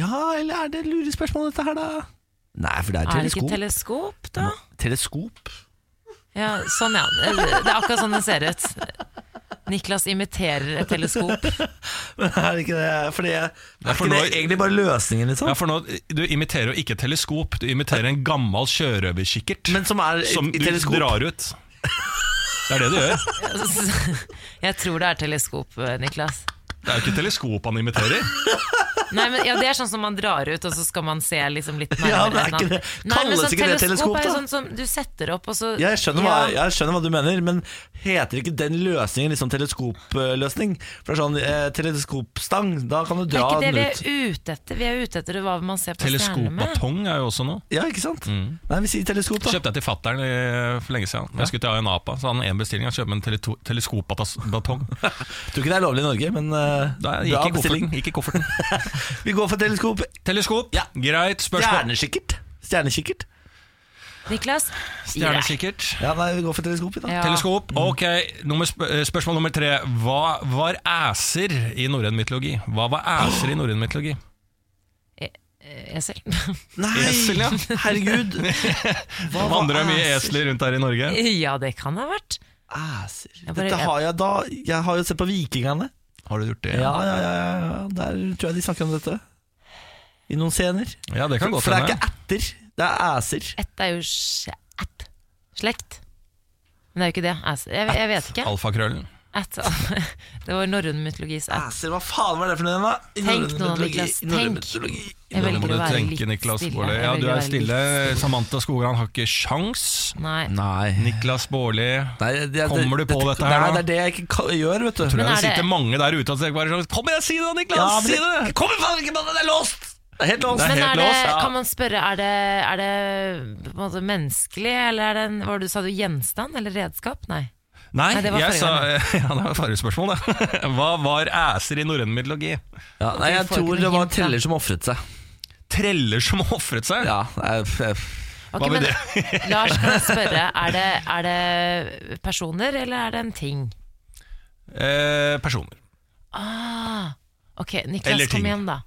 Ja, eller er det lurespørsmål dette her, da? Nei, for det er Er det ikke teleskop. teleskop, da? teleskop. Ja, sånn ja. Det er akkurat sånn det ser ut. Niklas imiterer et teleskop. Men er det ikke det? Fordi jeg, er for ikke det nå- egentlig bare løsningen, liksom? Ja, for nå, Du imiterer jo ikke et teleskop, du imiterer en gammel sjørøverkikkert Men som er i- som i du teleskop. drar ut. Det er det du gjør. Jeg tror det er teleskop, Niklas. Det er jo ikke teleskop han imiterer. Nei, men, ja, Det er sånn som man drar ut, og så skal man se liksom litt Ja, nærmere. er ikke det. Kalles sånn ikke det teleskop, da? sånn som du setter opp, og så Jeg skjønner, hva, jeg skjønner hva du mener, men heter ikke den løsningen liksom teleskopløsning? For det er sånn eh, teleskopstang, da kan du Det er dra ikke det den vi ut. er ute etter. Vi er ute etter hva man ser på stjernene med. Teleskopbatong er jo også noe. Ja, ikke sant? Nei, vi sier teleskop, da. Kjøpte jeg til fattern for lenge siden. Jeg skulle til Ayanapa, så hadde han én bestilling. Han kjøpte meg en tele teleskopbatong. Tror ikke det er lovlig i Norge, men uh, Da bra gikk i. Gikk i kofferten. Vi går for teleskop. Teleskop, Ja. greit. Spørsmål. Stjernekikkert. Stjernekikkert. Niklas? Stjernekikkert. Ja, nei, vi går for teleskop, da. Ja. Teleskop. Ok, nummer, sp eh, Spørsmål nummer tre. Hva var æser i norrøn mytologi? Hva var æser i norrøn mytologi? Eh, Esel? Nei, Esel, ja. herregud. Hva var Vandrer det mye esler rundt her i Norge? ja, det kan det ha vært. Æser Dette har jeg da Jeg har jo sett på Vikingene. Har du gjort det? Ja, ja, ja, ja. Der tror jeg de snakker om dette. I noen scener. Ja, det kan godt For det er hende. ikke ætter, det er æser. Ett er jo sjæt. Slekt. Men det er jo ikke det. Altså, jeg, jeg vet ikke. Alfakrøllen. At, det var norrøn mytologis. Æser, hva faen var det for noe? Tenk nå, Niklas, tenk. Jeg velger å være tenke, litt Niklas stille. Baarli. Ja, du er stille. Samantha Skogran har ikke sjans. Nei. Nei. Niklas Baarli Kommer du på det, dette her Nei, nå? det er det jeg ikke gjør, vet du. Tror jeg det sitter det- mange der ute og tenker bare sånn Kom igjen, si det, da, Niklas! Ja, si det, Kom faen ikke på det, det er låst! Det er helt låst. Men er det, kan man spørre, er det, er det på en måte menneskelig, eller er det en, hva du sa du, gjenstand eller redskap? Nei. Nei, Nei, det var jeg sa Ja, det var forrige spørsmål, da. Hva var æser i norrøn mytologi? Ja, nei, jeg tror det var treller som ofret seg. Treller som ofret seg? Ja, jeg, med men Lars, kan jeg spørre, er det, er det personer, eller er det en ting? Eh, personer. Ah, ok, Niklas, Eller ting. kom igjen da.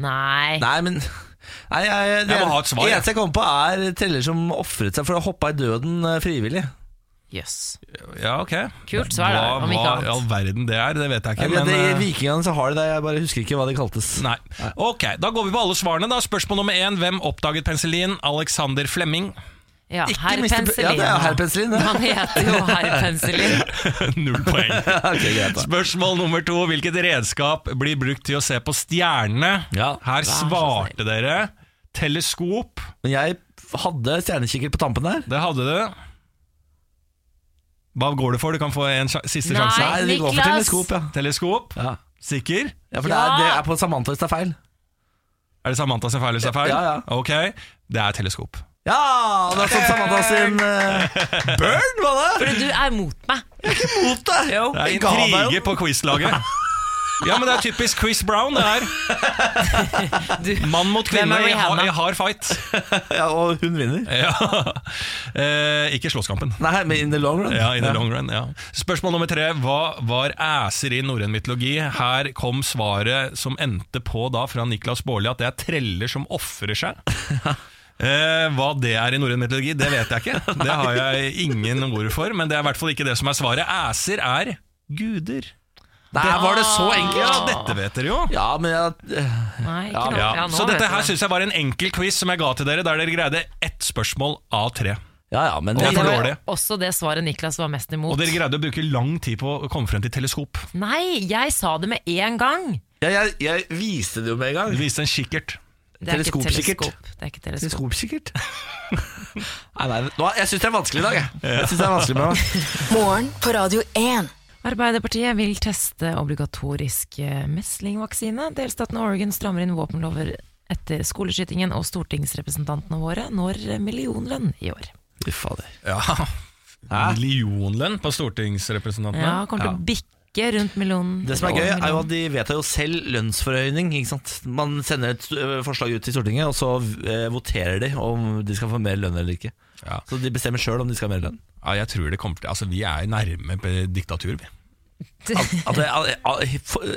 Nei. Nei, men nei, jeg, det Jeg må ha et svar, Det eneste jeg kommer på, er teller som ofret seg for å hoppe i døden eh, frivillig. Jøss. Ja, ok. Kult svar, da, Hva, om ikke hva annet. i all verden det er, det vet jeg ikke. vet, Men, det, eh, Vikingene så har de det, jeg bare husker ikke hva de kaltes. Nei. Ok, Da går vi på alle svarene. da Spørsmål nummer én. Hvem oppdaget penicillin? Alexander Flemming. Ja, herr Penicillin. Ja, det er herr Penicillin. Han heter jo herr Penicillin. Null poeng. okay, greit. Spørsmål nummer to. Hvilket redskap blir brukt til å se på stjernene? Ja. Her svarte dere teleskop. Men jeg hadde stjernekikker på tampen der. Det hadde du. Hva går det for? Du kan få en sja- siste Nei. sjanse. Nei, vi går for Niklas! teleskop, ja. Teleskop. ja. Sikker? Ja, for Ja! Det, er, det er på Samantha hvis det er feil. Er det Samantha som feil hvis det er feil? Ja, ja. Ok, det er teleskop. Ja! Det er sånn Samantha sin uh, Burn, var det? For du er mot meg. Mot deg! Jo. Det er Jeg ga deg jo. intrige på quizlaget. Ja, men det er typisk Chris Brown, det her. Mann mot kvinne i i hard fight. Ja, og hun vinner. Ja. Eh, ikke slåsskampen. Nei, men in the long run. Ja, in the long run, ja. Spørsmål nummer tre. Hva var æser i norrøn mytologi? Her kom svaret som endte på da fra Niklas Baarli at det er treller som ofrer seg. Eh, hva det er i norrøn mytologi, det vet jeg ikke. Det har jeg ingen ord for, men det er i hvert fall ikke det som er svaret. Æser er guder. Der var det så Ja, dette vet dere jo. Ja, men jeg, nei, ikke Ja, nå. Ja, Ja, nå så vet dette her det. syns jeg var en enkel quiz som jeg ga til dere, der dere greide ett spørsmål av tre. ja, ja, men Det er Det for var dårlig. også det svaret Niklas var mest Og imot. dere greide å bruke lang tid på å komme frem til teleskop. Nei, jeg sa det med en gang. ja, jeg, jeg viste det jo med en gang. Du viste en kikkert. Det er ikke Teleskop, sikkert. teleskop. Det er ikke teleskop. Nei, nei, nå, jeg syns det er vanskelig i dag. Jeg, jeg synes det er vanskelig med meg. Morgen på Radio 1. Arbeiderpartiet vil teste obligatorisk eh, meslingvaksine. Delstaten Oregon strammer inn våpenlover etter skoleskytingen, og stortingsrepresentantene våre når millionlønn i år. Fy fader. Ja, Millionlønn på stortingsrepresentantene. Ja, kommer til å bikke rundt millionen. Det som er gøy, er jo at de vedtar jo selv lønnsforhøyning. Ikke sant? Man sender et forslag ut til Stortinget, og så voterer de om de skal få mer lønn eller ikke. Ja. Så de bestemmer sjøl om de skal ha mer lønn. Ja, jeg tror det kommer til Altså, Vi er nærme på diktatur, vi. At at, at,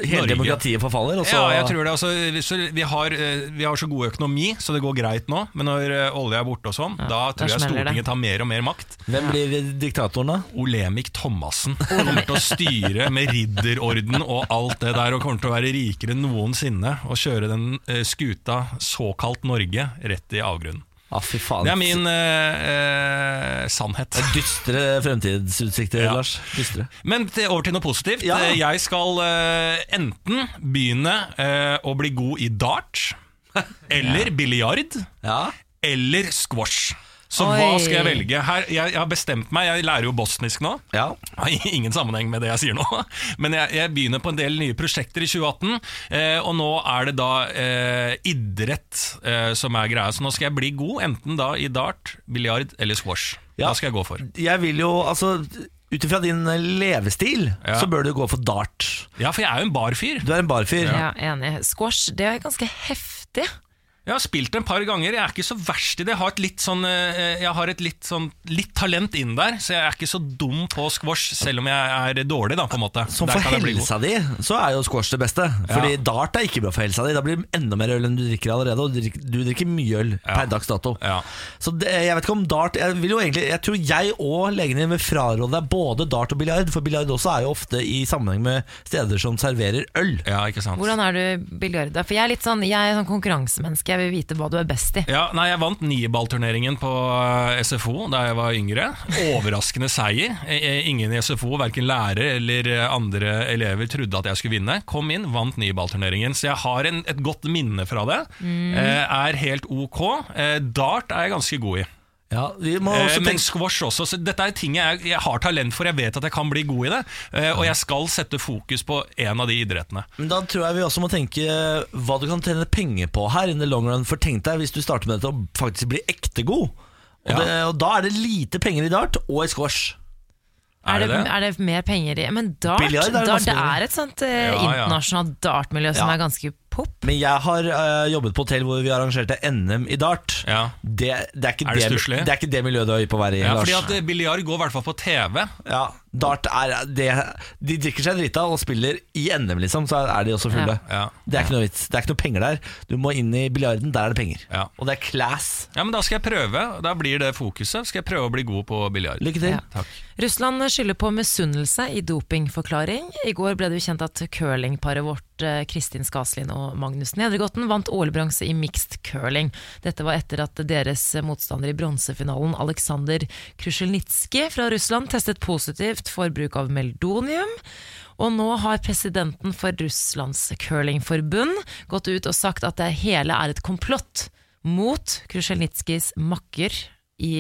hele Norge. demokratiet forfaller, Også. Ja, jeg tror det altså, vi, har, eh, vi har så god økonomi, så det går greit nå. Men når eh, olje er borte og sånn, da tror jeg det. Stortinget tar mer og mer makt. Hvem blir diktatoren, da? Olemic Thomassen kommer til å styre med ridderorden og alt det der, og kommer til å være rikere enn noensinne og kjøre den eh, skuta såkalt Norge rett i avgrunnen. Ah, fy faen. Det er min eh, eh, sannhet. Dystre fremtidsutsikter, Ja. Lars. Dystre. Men til, over til noe positivt. Ja. Eh, Jeg skal eh, enten begynne eh, å bli god i dart, eller biljard, Ja. eller squash. Så Oi. hva skal jeg velge? Her, jeg, jeg har bestemt meg, jeg lærer jo bosnisk nå. ja. Har ingen sammenheng med det jeg sier nå. Men jeg, jeg begynner på en del nye prosjekter i 2018. Eh, og nå er det da eh, idrett eh, som er greia. Så nå skal jeg bli god, enten da i dart, biljard eller squash. Ja. Hva skal jeg gå for? Jeg vil jo, altså Ut ifra din levestil Ja. så bør du gå for dart. Ja, for jeg er jo en barfyr. Du er en barfyr. Ja, enig. Squash, det er ganske heftig. Jeg har spilt det en par ganger. Jeg er ikke så verst i det. Jeg har et litt sånn eh, Jeg har et litt sånn Litt talent inn der, så jeg er ikke så dum på squash, selv om jeg er dårlig, da, på en måte. Som for helsa di, så er jo squash det beste. Fordi dart er ikke bra for helsa di. Da blir det enda mer øl enn du drikker allerede. Og du drikker, du drikker mye øl per dags dato. Ja. Så det, jeg vet ikke om dart Jeg vil jo egentlig Jeg tror jeg og legene dine vil fraråde deg både dart og biljard, for biljard også er jo ofte i sammenheng med steder som serverer øl. Ja, ikke sant. Hvordan er du biljard? For jeg er litt sånn, jeg er sånn konkurransemenneske, jeg vil vite hva du er best i. Ja, nei, Jeg vant nieballturneringen på eh, SFO da jeg var yngre. Overraskende seier. Eh, eh, Ingen i SFO, verken lærer eller andre elever, trodde at jeg skulle vinne. Kom inn, vant nieballturneringen. Så jeg har en, et godt minne fra det. Eh, er helt ok. Eh, dart er jeg ganske god i. Ja, vi må Eh, også men tenke squash også. Så dette er ting jeg, jeg har talent for. Jeg vet at jeg kan bli god i det. Eh, og jeg skal sette fokus på en av de idrettene. Men Da tror jeg vi også må tenke hva du kan tjene penger på her in the long run. For tenk deg hvis du starter med dette og faktisk blir ekte god. Og, Ja. og da er det lite penger i dart og i squash. Er det, det det? er det mer penger i Men dart, Biljard er det dart det er et sånt eh, Ja, ja. internasjonalt dartmiljø som Ja. er ganske pop. Men jeg har eh, jobbet på hotell hvor vi arrangerte NM i dart. Ja. Det, det, er ikke Er det det, stusslig? det er ikke det miljøet du er på å være i, Ja, Lars. fordi at eh, Biljard går i hvert fall på TV. Ja, dart er det De drikker seg drita og spiller i NM, liksom, så er de også fulle. Ja. Det er ikke noe vits. Det er ikke noe penger der. Du må inn i biljarden, der er det penger. Ja. Og det er class. Ja, men Da skal jeg prøve. Da blir det fokuset. Skal jeg prøve å bli god på biljard. Lykke til. Ja. Takk. Russland skylder på misunnelse i dopingforklaring. I går ble det jo kjent at curlingparet vårt, eh, Kristin Skaslin og Magnus Nedregotten, vant OL-bronse i mixed curling. Dette var etter at deres motstander i bronsefinalen, Aleksandr Krusjelnitskij fra Russland, testet positivt for bruk av meldonium. Og nå har presidenten for Russlands curlingforbund gått ut og sagt at det hele er et komplott mot Krusjelnitskijs makker i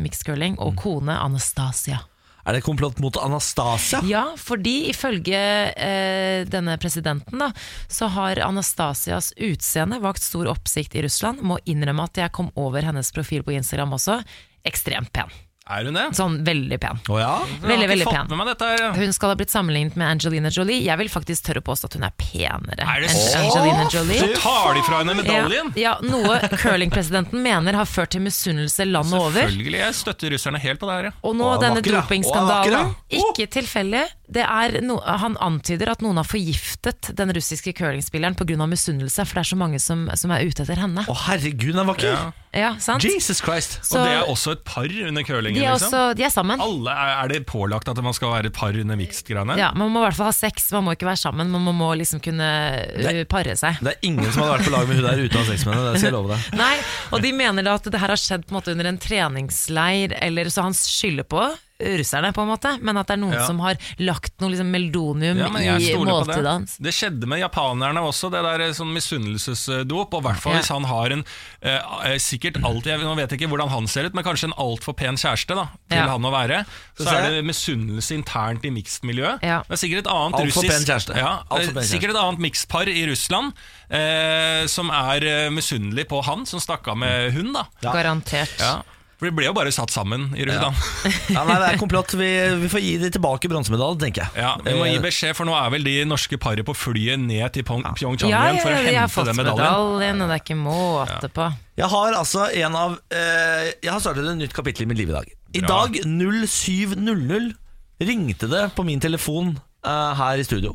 mixed curling og kone Anastasia. Er det komplott mot Anastasia? Ja, fordi ifølge eh, denne presidenten da, så har Anastasias utseende vakt stor oppsikt i Russland. Må innrømme at jeg kom over hennes profil på Instagram også. Ekstremt pen. Er hun det? Sånn veldig pen. Oh, ja? Veldig, veldig pen. Hun skal ha blitt sammenlignet med Angelina Jolie. Jeg vil faktisk tørre å påstå at hun er penere Er det enn? Angelina Jolie. Så tar de fra henne medaljen? Ja, ja, noe curlingpresidenten mener har ført til misunnelse landet over. Selvfølgelig. Jeg støtter russerne helt på det her. ja. Og nå Å, denne dopingskandalen, ikke tilfeldig. Det no, han antyder at noen har forgiftet den russiske curlingspilleren pga. misunnelse, for det er så mange som, som er ute etter henne. Å herregud, han var ikke Ja. Ja, sant? Jesus Christ! Så Og det er også et par under curlingen. de er, liksom. også, de er sammen. Alle, er, er det pålagt at man skal være et par under mixed-greiene? Ja, Man må i hvert fall ha sex, man må ikke være sammen, men man må liksom kunne er, pare seg. Det er ingen som hadde vært på lag med hun der uten å ha sex med henne. Det skal jeg love deg. Nei, og de mener da at det her har skjedd på en måte under en treningsleir, eller så han skylder på russerne, på en måte, men at det er noen Ja. som har lagt noe liksom meldonium Ja, men jeg i stoler på måltidet det. hans. Det skjedde med japanerne også, det der sånn misunnelsesdop. Og i hvert fall Ja. hvis han har en eh, eh, sikkert alltid, jeg nå vet jeg ikke hvordan han ser ut, men kanskje en altfor pen kjæreste da, til Ja. han å være. Så Så er det misunnelse internt i mixed-miljøet. Ja. Det er sikkert et annet Alt russisk pen kjæreste. Ja, Alt pen eh, sikkert et annet mixed-par i Russland eh, som er eh, misunnelig på han som stakk av med hun. da Garantert. ja. For de ble jo bare satt sammen i Russland. Ja, nei, det er komplott. Vi, vi får gi de tilbake bronsemedaljen, tenker jeg. Ja, Vi må gi Eh, beskjed, for nå er vel de norske paret på flyet ned til Pyeongchang Ja, ja, for å ja, har hente fått den medaljen. medaljen, og det er ikke måte på. Jeg har altså en av eh, Jeg har startet et nytt kapittel i mitt liv i dag. I Bra. dag 07.00 ringte det på min telefon eh, her i studio.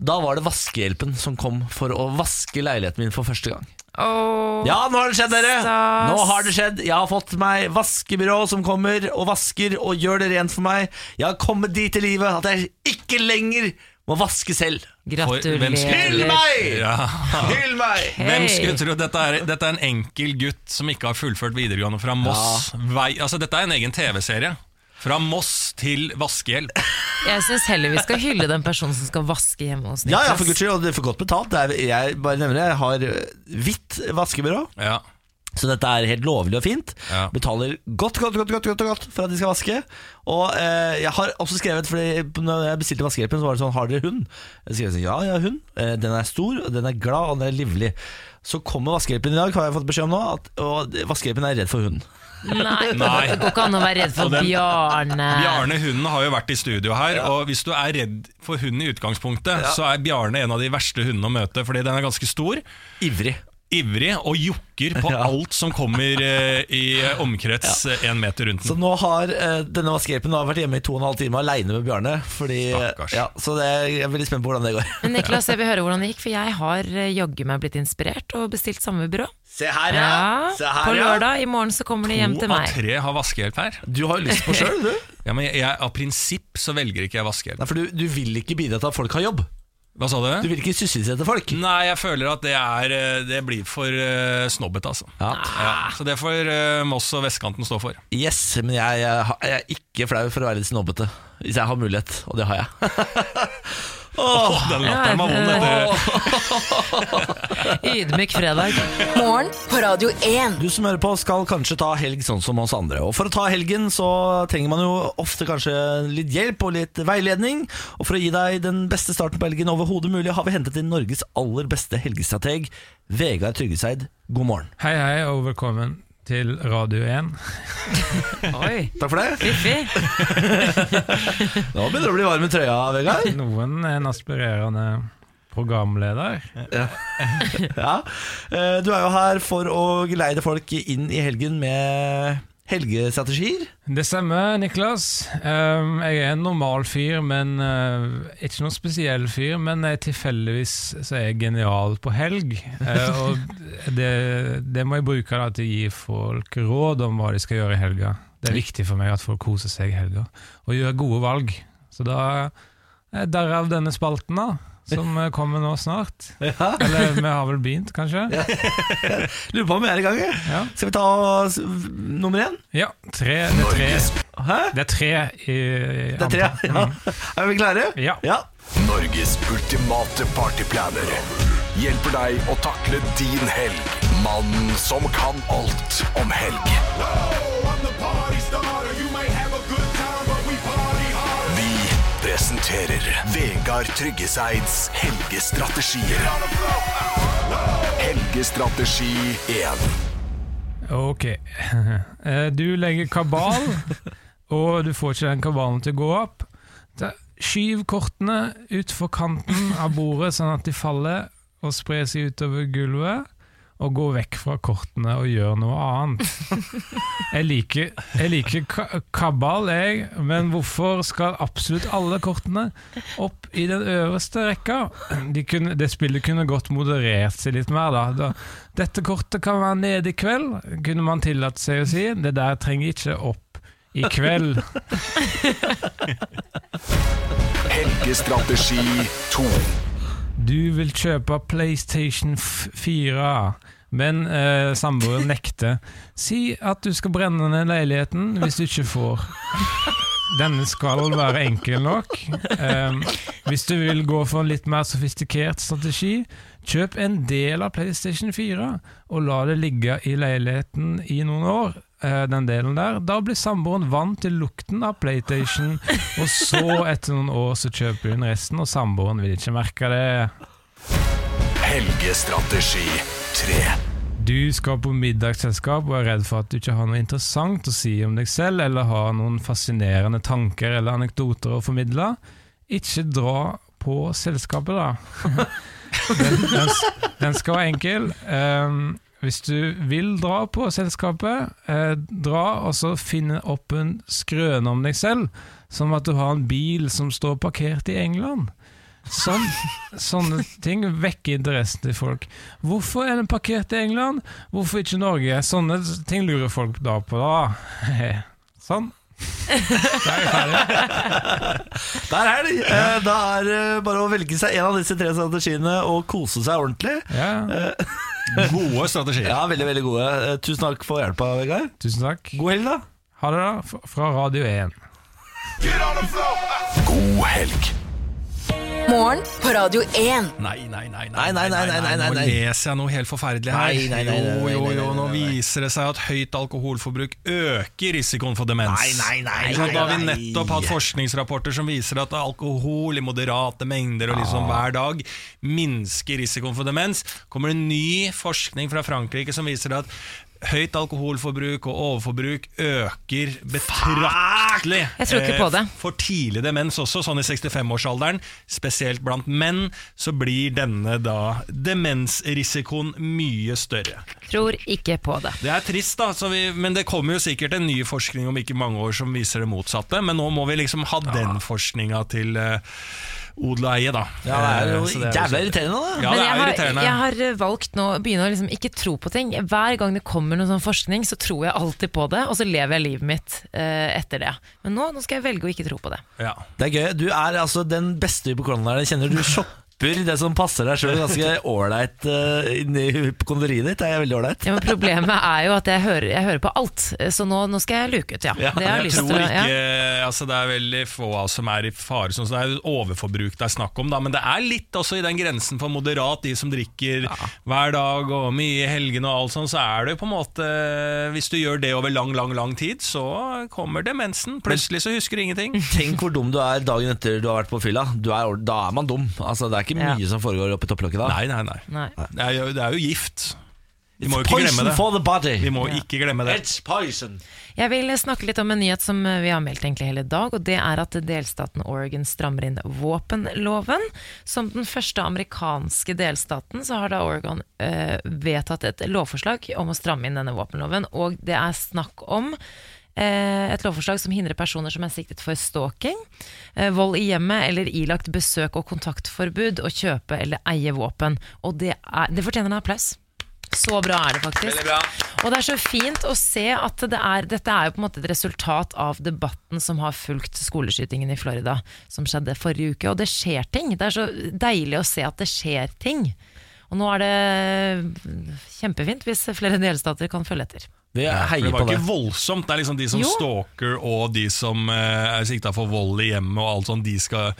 Da var det vaskehjelpen som kom for å vaske leiligheten min for første gang. Åh, Ja, nå har det skjedd, dere! stas. Nå har det skjedd. Jeg har fått meg vaskebyrå som kommer og vasker og gjør det rent for meg. Jeg har kommet dit i livet at jeg ikke lenger må vaske selv. Gratulerer. Hyll meg! Ja. Hyll meg! Hvem skulle tro dette er, dette er en enkel gutt som ikke har fullført videregående fra Moss. Vei, altså Dette er en egen TV-serie. Fra Moss til vaskehjelp. Jeg syns heller vi skal hylle den personen som skal vaske hjemme hos Ja, ja, Niklas. for guds skyld, og det er for godt betalt. Det er, jeg bare nevner det, jeg har øh, hvitt vaskebyrå. Ja. Så dette er helt lovlig og fint. Ja. Betaler godt, godt, godt, godt, godt, godt for at de skal vaske. Og eh, jeg har også skrevet, fordi når jeg bestilte vaskehjelpen, så var det sånn Har dere hund? Jeg skrev sånn, ja, jeg har hund. Eh, den er stor, og den er glad, og den er livlig. Så kommer vaskehjelpen i dag, har jeg fått beskjed om nå, at, og vaskehjelpen er redd for hunden. Nei, Nei. det går ikke an å være redd for den- Bjarne. Bjarne hunden har jo vært i studio her, og hvis du er redd for hunden i utgangspunktet, så er Bjarne en av de verste hundene å møte, fordi den er ganske stor. Ivrig. Ivrig og jokker på Ja. alt som kommer eh, i omkrets én meter rundt Så nå har eh, denne vaskehjelpen vært hjemme i to og en halv time aleine med Bjarne. Fordi, ja, så det, jeg er veldig spent på hvordan det går. Men Niklas, jeg vil høre hvordan det gikk, for jeg har eh, jaggu meg blitt inspirert og bestilt samme byrå. Se her, Ja, Se her, på lørdag i morgen så kommer de hjem To til av tre har vaskehjelp her. Du har jo lyst på sjøl, du. Ja, men jeg, Av prinsipp så velger ikke jeg vaskehjelp. Nei, for du, du vil ikke bidra til at folk har jobb. Hva sa Du du? vil ikke sysselsette folk. Nei, jeg føler at det, er, eh, det blir for uh, snobbete, altså. Ja. Ja, så det får uh, Moss og vestkanten stå for. Yes, men jeg, jeg, jeg er ikke flau for å være litt snobbete. Hvis jeg har mulighet, og det har jeg. Åh, Den latteren var vond. etter- Ydmyk fredag. Morgen på Radio 1. Du som hører på skal kanskje ta helg sånn som oss andre. Og for å ta helgen så trenger man jo ofte kanskje litt hjelp og litt veiledning. Og for å gi deg den beste starten på helgen overhodet mulig, har vi hentet inn Norges aller beste helgestrateg, Vegard Tryggeseid. God morgen. Hei, hei, og velkommen til Radio 1. Oi, Takk for det. fiffig. Nå begynner du å bli varm i trøya, Vegard. Noen er en aspirerende programleder. Ja. ja. Du er jo her for å geleide folk inn i helgen med helgestrategier. Det stemmer, Niklas. Um, jeg er en normal fyr, men uh, ikke noen spesiell fyr. Men jeg tilfeldigvis så er jeg genial på helg. Uh, og det, det må jeg bruke da, til å gi folk råd om hva de skal gjøre i helga. Det er viktig for meg at folk koser seg i helga, og gjør gode valg. Så da uh, Derav denne spalten, da. Som uh, kommer nå snart. Ja. Eller vi har vel begynt, kanskje? Lurer på om vi er i gang. jeg. Ja. Skal vi ta nummer én? Ja, tre. Det er tre, Hæ? det er tre i, i Det er tre. Ja. Er vi klare? Ja. ja. Norges ultimate partyplaner hjelper deg å takle din helg. Mannen som kan alt om helg. Vi presenterer Vegard Tryggeseids helgestrategier. Helgestrategi 1. Ok. Eh, Du legger kabal, og du får ikke den kabalen til å gå opp. Skyv kortene utfor kanten av bordet, sånn at de faller og sprer seg utover gulvet. Og gå vekk fra kortene og gjøre noe annet. Jeg liker, jeg liker kabal, jeg, men hvorfor skal absolutt alle kortene opp i den øverste rekka? De kunne, det spillet kunne godt moderert seg litt mer, da. Dette kortet kan være nede i kveld, kunne man tillatt seg å si. Det der trenger ikke opp i kveld. Helgestrategi 2. Du vil kjøpe PlayStation 4, men eh, samboeren nekter. Si at du skal brenne ned leiligheten hvis du ikke får. Denne skal være enkel nok. Um, hvis du vil gå for en litt mer sofistikert strategi, kjøp en del av PlayStation 4 og la det ligge i leiligheten i noen år. Eh, Den delen der. Da blir samboeren vant til lukten av PlayStation, og så, etter noen år, så kjøper hun resten, og samboeren vil ikke merke det. Helgestrategi 3. Du skal på middagsselskap og er redd for at du ikke har noe interessant å si om deg selv, eller har noen fascinerende tanker eller anekdoter å formidle. Ikke dra på selskapet, da. Den, den, den skal være enkel. Ehm, hvis du vil dra på selskapet, eh, dra og så finne opp en skrøne om deg selv, som at du har en bil som står parkert i England. Sånn, sånne ting vekker interessen til folk. Hvorfor er den parkert i England? Hvorfor ikke Norge? Sånne ting lurer folk da på, da. Sånn. Der er de! Eh, Da er det bare å velge seg en av disse tre strategiene og kose seg ordentlig. Ja. Gode strategier. Ja, veldig, veldig gode. Eh, Tusen takk for hjelpa, Vegard. Tusen takk. God helg, da. Ha det, da. F- Fra Radio 1. God helg. Morgen på Radio 1. Nei, nei, nei, Nei, nei, nei, nei, nei, nei, Nå nei. leser jeg noe helt forferdelig her. Nei, nei, nei, nei, Jo, nei, jo, jo, nå viser det seg at høyt alkoholforbruk øker risikoen for demens. Nei, nei, nei, nei, Da har vi nettopp hatt forskningsrapporter som viser at alkohol i moderate mengder og liksom Ah. hver dag minsker risikoen for demens. Kommer det ny forskning fra Frankrike som viser at Høyt alkoholforbruk og overforbruk øker betraktelig Jeg tror ikke på eh, det. for tidlig demens også, sånn i 65-årsalderen. Spesielt blant menn så blir denne da demensrisikoen mye større. Tror ikke på det. Det er trist, da, så vi, men det kommer jo sikkert en ny forskning om ikke mange år som viser det motsatte. Men nå må vi liksom ha den forskninga til uh, odel og eie, da. Ja, det er jo Eh, det jævla så- irriterende, da. Ja, Men det jeg er har, irriterende. jeg har valgt nå å begynne å liksom ikke tro på ting. Hver gang det kommer noe sånn forskning, så tror jeg alltid på det, og så lever jeg livet mitt eh, etter det. Men nå, nå skal jeg velge å ikke tro på det. Ja. Det er gøy. Du er altså den beste hypokonderen jeg kjenner. Du shopper det som passer deg sjøl ganske ålreit uh, inni hypokonderiet ditt. Det er veldig ålreit. Ja, men problemet er jo at jeg hører, jeg hører på alt, så nå, nå skal jeg luke ut, ja. Ja, det jeg Jeg tror ikke ja. altså Det er veldig få av oss som er i fare. Sånn, så det er jo overforbruk det er snakk om. Da. Men det er litt også i den grensen for moderat. De som drikker hver dag og mye i helgene og alt sånn, så er det på en måte Hvis du gjør det over lang, lang, lang tid, så kommer demensen. Plutselig så husker du ingenting. Tenk hvor dum du er dagen etter du har vært på fylla. Du er, da er man dum. Altså, det er ikke Ja. mye som foregår oppi topplokket da. Nei, nei, nei. Nei. Det er jo, det er jo gift. Vi må ikke glemme det. for the body. Vi må ikke glemme det. It's poison. Jeg vil snakke litt om en nyhet som vi har meldt egentlig hele dag, og det er at delstaten Oregon strammer inn våpenloven. Som den første amerikanske delstaten så har da Oregon øh, vedtatt et lovforslag om å stramme inn denne våpenloven, og det er snakk om et lovforslag som hindrer personer som er siktet for stalking, eh, vold i hjemmet eller ilagt besøk og kontaktforbud å kjøpe eller eie våpen. Og det, er, det fortjener en applaus. Så bra er det faktisk. Og det er så fint å se at det er, dette er jo på en måte et resultat av debatten som har fulgt skoleskytingen i Florida, som skjedde forrige uke. Og det skjer ting. Det er så deilig å se at det skjer ting. Og nå er det kjempefint hvis flere delstater kan følge etter. Vi For heier det var på det. ikke voldsomt. Det er liksom de som Jo. stalker og de som eh, er sikta for vold i hjemmet og alt sånt, de skal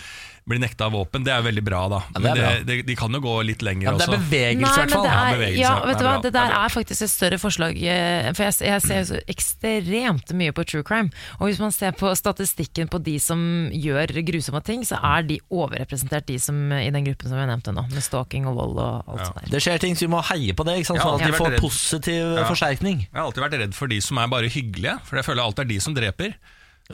bli nekta våpen. Det er veldig bra, da. det er Men det, bra. det, de kan jo gå litt lenger Ja, men det er bevegelse, i hvert fall. det Ja, ja, vet du hva, det Det er der er faktisk et større forslag. eh, For jeg, jeg ser jo så ekstremt mye på true crime. Og hvis man ser på statistikken på de som gjør grusomme ting, så er de overrepresentert, de som i den gruppen som jeg nevnte nå, med stalking og vold og alt sånt der. Det skjer ting, så vi må heie på det, ikke sant? Sånn at de får redd. positiv Ja. forsterkning. Jeg har alltid vært redd for de som er bare hyggelige, for jeg føler alt er de som dreper.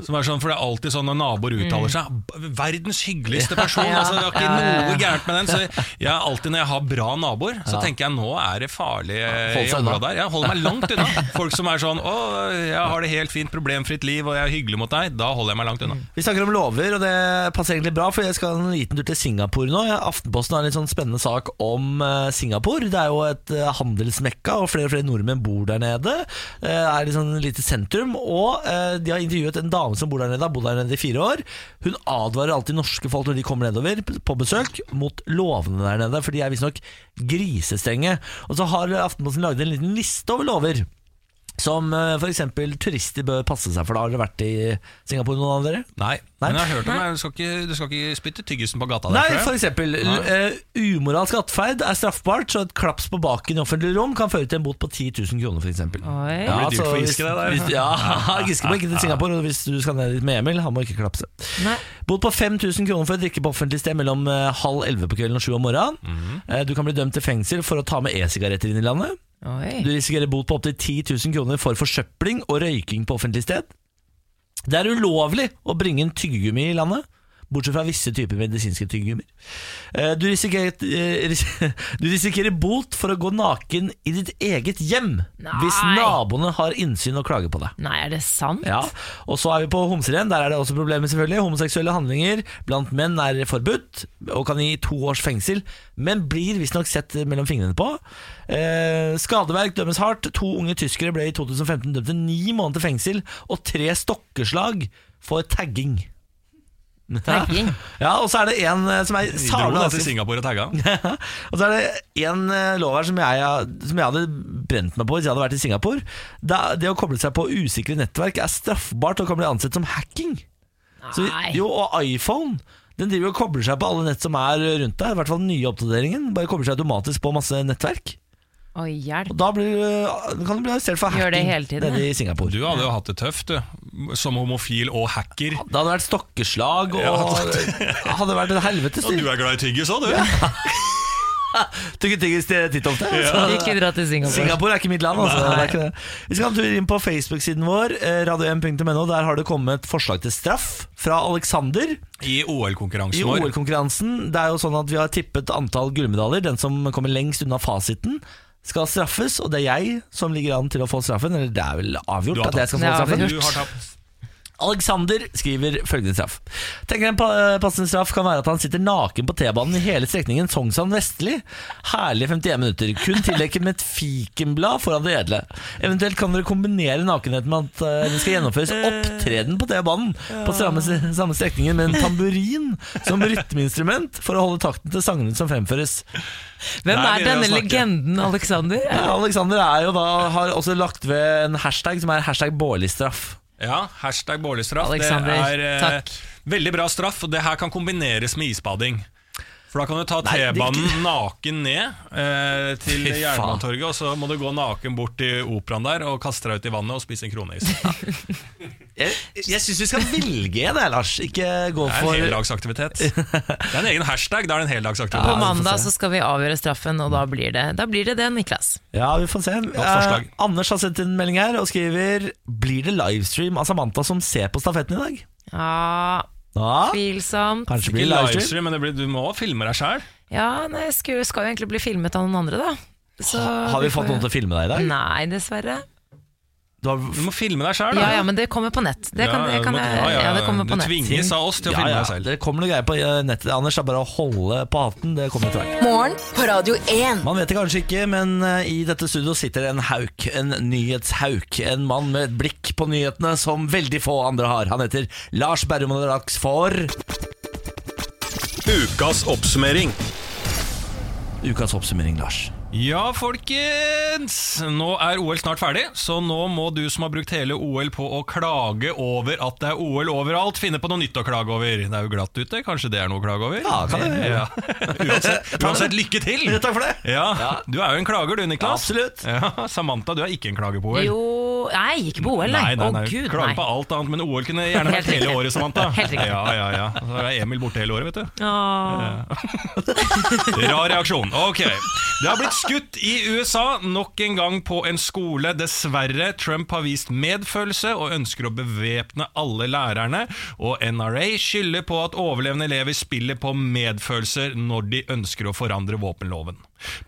Som er sånn, for det er alltid sånn når naboer uttaler seg "B- Verdens hyggeligste person! Altså, det er ikke noe gærent med den. Så jeg alltid Når jeg har bra naboer, så tenker jeg nå er det farlig eh, i området der. Jeg holder meg langt unna. Folk som er sånn 'Å, jeg har det helt fint, problemfritt liv, og jeg er hyggelig mot deg'. Da holder jeg meg langt unna. Vi snakker om lover, og det passer egentlig bra, for jeg skal en liten tur til Singapore nå. Aftenposten har en litt sånn spennende sak om eh, Singapore. Det er jo et eh, handelsmekka, og flere og flere nordmenn bor der nede. Det er et sånn lite sentrum, og eh, de har intervjuet en dame som bor der nede, har bodd der nede i fire år. Hun advarer alltid norske folk når de kommer nedover på besøk, mot lovene der nede, for de er visstnok grisestrenge. Og så har Aftenposten laget en liten liste over lover. Som f.eks. for eksempel turister bør passe seg for. Da Har dere vært i Singapore, noen av dere? Nei, Nei. men jeg har hørt om det. Du skal ikke, du skal ikke spytte tyggisen på gata der. Nei, for eksempel Nei. Uh, Umoralsk atferd er straffbart, så et klaps på baken i offentlig rom kan føre til en bot på 10 000 kroner, for eksempel. Det blir dyrt for Giske, det der. Hvis, ja, Giske må ikke til Singapore, og hvis du skal ned dit med Emil, han må ikke klapse. Nei. Bot på 5000 kroner for å drikke på offentlig sted mellom eh, halv elleve på kvelden og sju om morgenen. Mhm. Eh, Du kan bli dømt til fengsel for å ta med e-sigaretter inn i landet. Oi. Du risikerer bot på opptil 10 000 kroner for forsøpling og røyking på offentlig sted. Det er ulovlig å bringe inn tyggegummi i landet. Bortsett fra visse typer medisinske tyggegummier. Eh, Du eh, du risikerer bot for å gå naken i ditt eget hjem Nei. hvis naboene har innsyn og klager på deg. Nei, er det sant? Ja, og så er vi på homser igjen. Der er det også problemer, selvfølgelig. Homoseksuelle handlinger blant menn er forbudt og kan gi to års fengsel, men blir visstnok sett mellom fingrene på. Eh, skadeverk dømmes hardt. To unge tyskere ble i 2015 dømt til ni måneder fengsel og tre stokkeslag for tagging. Tagging? Ja, og så er det en eh, som er Vi dro sabla til Singapore og tagga. og så er det en eh, lov her som jeg, som jeg hadde brent meg på hvis jeg hadde vært i Singapore. Det, det å koble seg på usikre nettverk er straffbart og kan bli ansett som hacking. Så, jo, og iPhone den driver og kobler seg på alle nett som er rundt deg. I hvert fall den nye oppdateringen. Bare kobler seg automatisk på masse nettverk. Oi, hjelp. Og da blir, du- kan du bli arrestert for Gjør det hacking hele tiden, nede i Singapore. Du hadde jo hatt det tøft, du. Som homofil og hacker. Det hadde vært stokkeslag og Ja. hadde vært en helvetes Og du er glad i tyggis òg, du. Tygge tyggis til tittofte. Ja. Så- Ikke dra til Singapore. Singapore er ikke mitt land. Altså. Det er ikke det. Vi skal ha en tur inn på Facebook-siden vår, eh, radio1.no. Der har det kommet forslag til straff fra Alexander. I I OL-konkurransen vår. OL-konkurransen. Det er jo sånn at Vi har tippet antall gullmedaljer. Den som kommer lengst unna fasiten, skal straffes. Og det er jeg som ligger an til å få straffen. Eller det er vel avgjort at jeg skal få straffen. Du har tapt. Alexander skriver følgende straff. Tenker en passende straff kan være at han sitter naken på T-banen i hele strekningen Sognsvann vestlig. Herlige 51 minutter. Kun tildekket med et fikenblad foran det edle. Eventuelt kan dere kombinere nakenheten med at eh, det skal gjennomføres opptreden på T-banen på samme, samme strekningen med en tamburin som rytmeinstrument for å holde takten til sangene som fremføres. Hvem er denne legenden, Alexander? Ja, Alexander er jo da, har også lagt ved en hashtag som er hashtag Bårli-straff. Ja, hashtag Bårli-straff. Det er eh, veldig bra straff, og det her kan kombineres med isbading. For da kan du ta T-banen naken ned eh, til. Jernbanetorget, og så må du gå naken bort til operaen der og kaste deg ut i vannet og spise en kroneis. Jeg, jeg syns vi skal velge det, Lars. Ikke gå Det er for en heldagsaktivitet. Det er en egen hashtag. Da er det en På heldagsaktivitet. vi får mandag så skal vi avgjøre straffen, og da blir det Da blir det, det Niklas. Ja, vi får se. Eh, Anders har sendt inn en melding her og skriver Blir det livestream av Samantha som ser på stafetten i dag? Ja, Ja, tvilsomt. kanskje blir livestream. men det blir, du må filme deg sjæl. Ja, nei, jeg skulle, skal jo egentlig bli filmet av noen andre, da. Så Har vi fått noen til å filme deg i dag? Nei, dessverre. Du har, Du må filme deg sjøl. Ja, ja, men det kommer på nett. Det, kan, ja, kan jeg, ja, det kommer på Du nett. tvinges av oss til å ja, filme ja, deg selv. det kommer noe greier på eh, nettet. Anders, det er bare å holde på hatten. Det kommer etter hvert. Morgen på Radio 1. Man vet det kanskje ikke, men eh, i dette studio sitter en hauk, en nyhetshauk. En mann med et blikk på nyhetene som veldig få andre har. Han heter Lars Berrum, og er dags for Ukas oppsummering. ukas oppsummering, Lars. Ja, folkens! Nå er OL snart ferdig, så nå må du som har brukt hele OL på å klage over at det er OL overalt, finne på noe nytt å klage over. Det er jo glatt ute, kanskje det er noe å klage over? Ja, kan det. Ja. Uansett, uansett, lykke til! Takk for det. Ja, Du er jo en klager du, Niklas. Absolutt. Ja, Samantha, du er ikke en klager på OL. Jo Nei, ikke på OL, nei. Nei, nei, nei. Å gud, Klager nei. på alt annet, men OL kunne gjerne vært hele året, Samantha. Helt riktig. Ja, ja, ja. Så er Emil borte hele året, vet du. Åh. Rar reaksjon. Ok. Det har blitt skutt i USA nok en gang på en skole. Dessverre. Trump har vist medfølelse og ønsker å bevæpne alle lærerne. Og NRA skylder på at overlevende elever spiller på medfølelser når de ønsker å forandre våpenloven.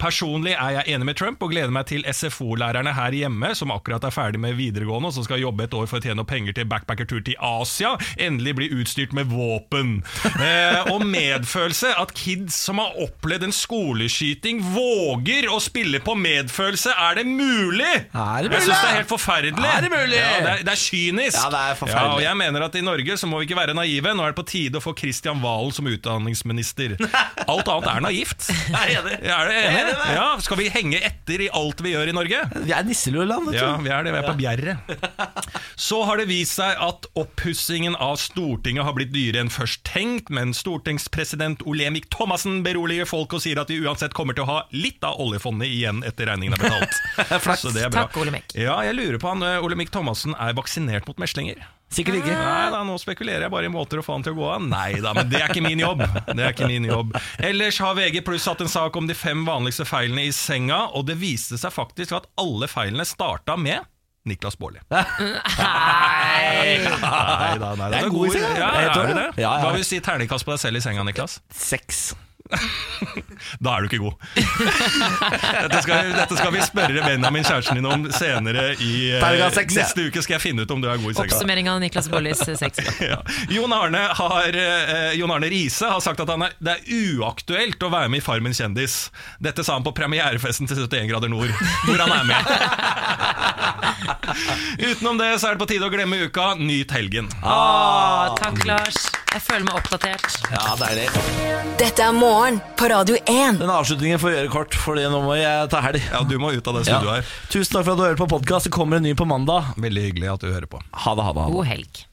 Personlig er jeg enig med Trump og gleder meg til SFO-lærerne her hjemme, som akkurat er ferdig med videregående og som skal jobbe et år for å tjene penger til backpackertur til Asia, endelig bli utstyrt med våpen. Eh, og medfølelse, at kids som har opplevd en skoleskyting, våger å spille på medfølelse. Er det mulig? Er det Jeg syns det er helt forferdelig. Er det mulig? Ja, det, er, det er kynisk. Ja, det er forferdelig. Ja, og jeg mener at i Norge så må vi ikke være naive. Nå er det på tide å få Kristian Valen som utdanningsminister. Alt annet er naivt. Jeg er enig. Enig? Ja, skal vi henge etter i alt vi gjør i Norge? Vi er nisseluland, vet du. Ja, vi er det. Vi er på bjerret. Så har det vist seg at oppussingen av Stortinget har blitt dyrere enn først tenkt, men stortingspresident Olemic Thomassen beroliger folk og sier at vi uansett kommer til å ha litt av oljefondet igjen etter regningen er betalt. Flaks. Takk, Olemic. Ja, jeg lurer på han eh, Olemic Thomassen er vaksinert mot meslinger. Sikkert ikke. Nei da, nå spekulerer jeg bare i måter å få han til å gå av. Nei da, men det er ikke min jobb. Det er ikke min jobb. Ellers har VG pluss hatt en sak om de fem vanligste feilene i senga, og det viste seg faktisk at alle feilene starta med Niklas Baarli. Nei, nei, nei, nei. Det er en god idé. Ja, er det? Hva vil du si terningkast på deg selv i senga, Niklas? Seks. Da er du ikke god. Dette skal, dette skal vi spørre Benjamin, kjæresten din, om senere i eh, Terningkast ja. Neste uke skal jeg finne ut om du er god i senga. Oppsummering av Niklas Bollis sex. Ja. Jon, Arne har, eh, Jon Arne Riise har sagt at han er, det er uaktuelt å være med i Farmen kjendis. Dette sa han på premierefesten til 71 grader nord, hvor han er med. Utenom det så er det på tide å glemme uka. Nyt helgen. Ah, takk, Lars. Jeg føler meg oppdatert. Ja, deilig. Dette er morgen på Radio 1. Den avslutningen får vi gjøre kort, for nå må jeg ta helg. Ja, Du må ut av det studioet her. Tusen takk for at du hører på podkast. Det kommer en ny på mandag. Veldig hyggelig at du hører på. Ha det, ha det. Ha det. God helg.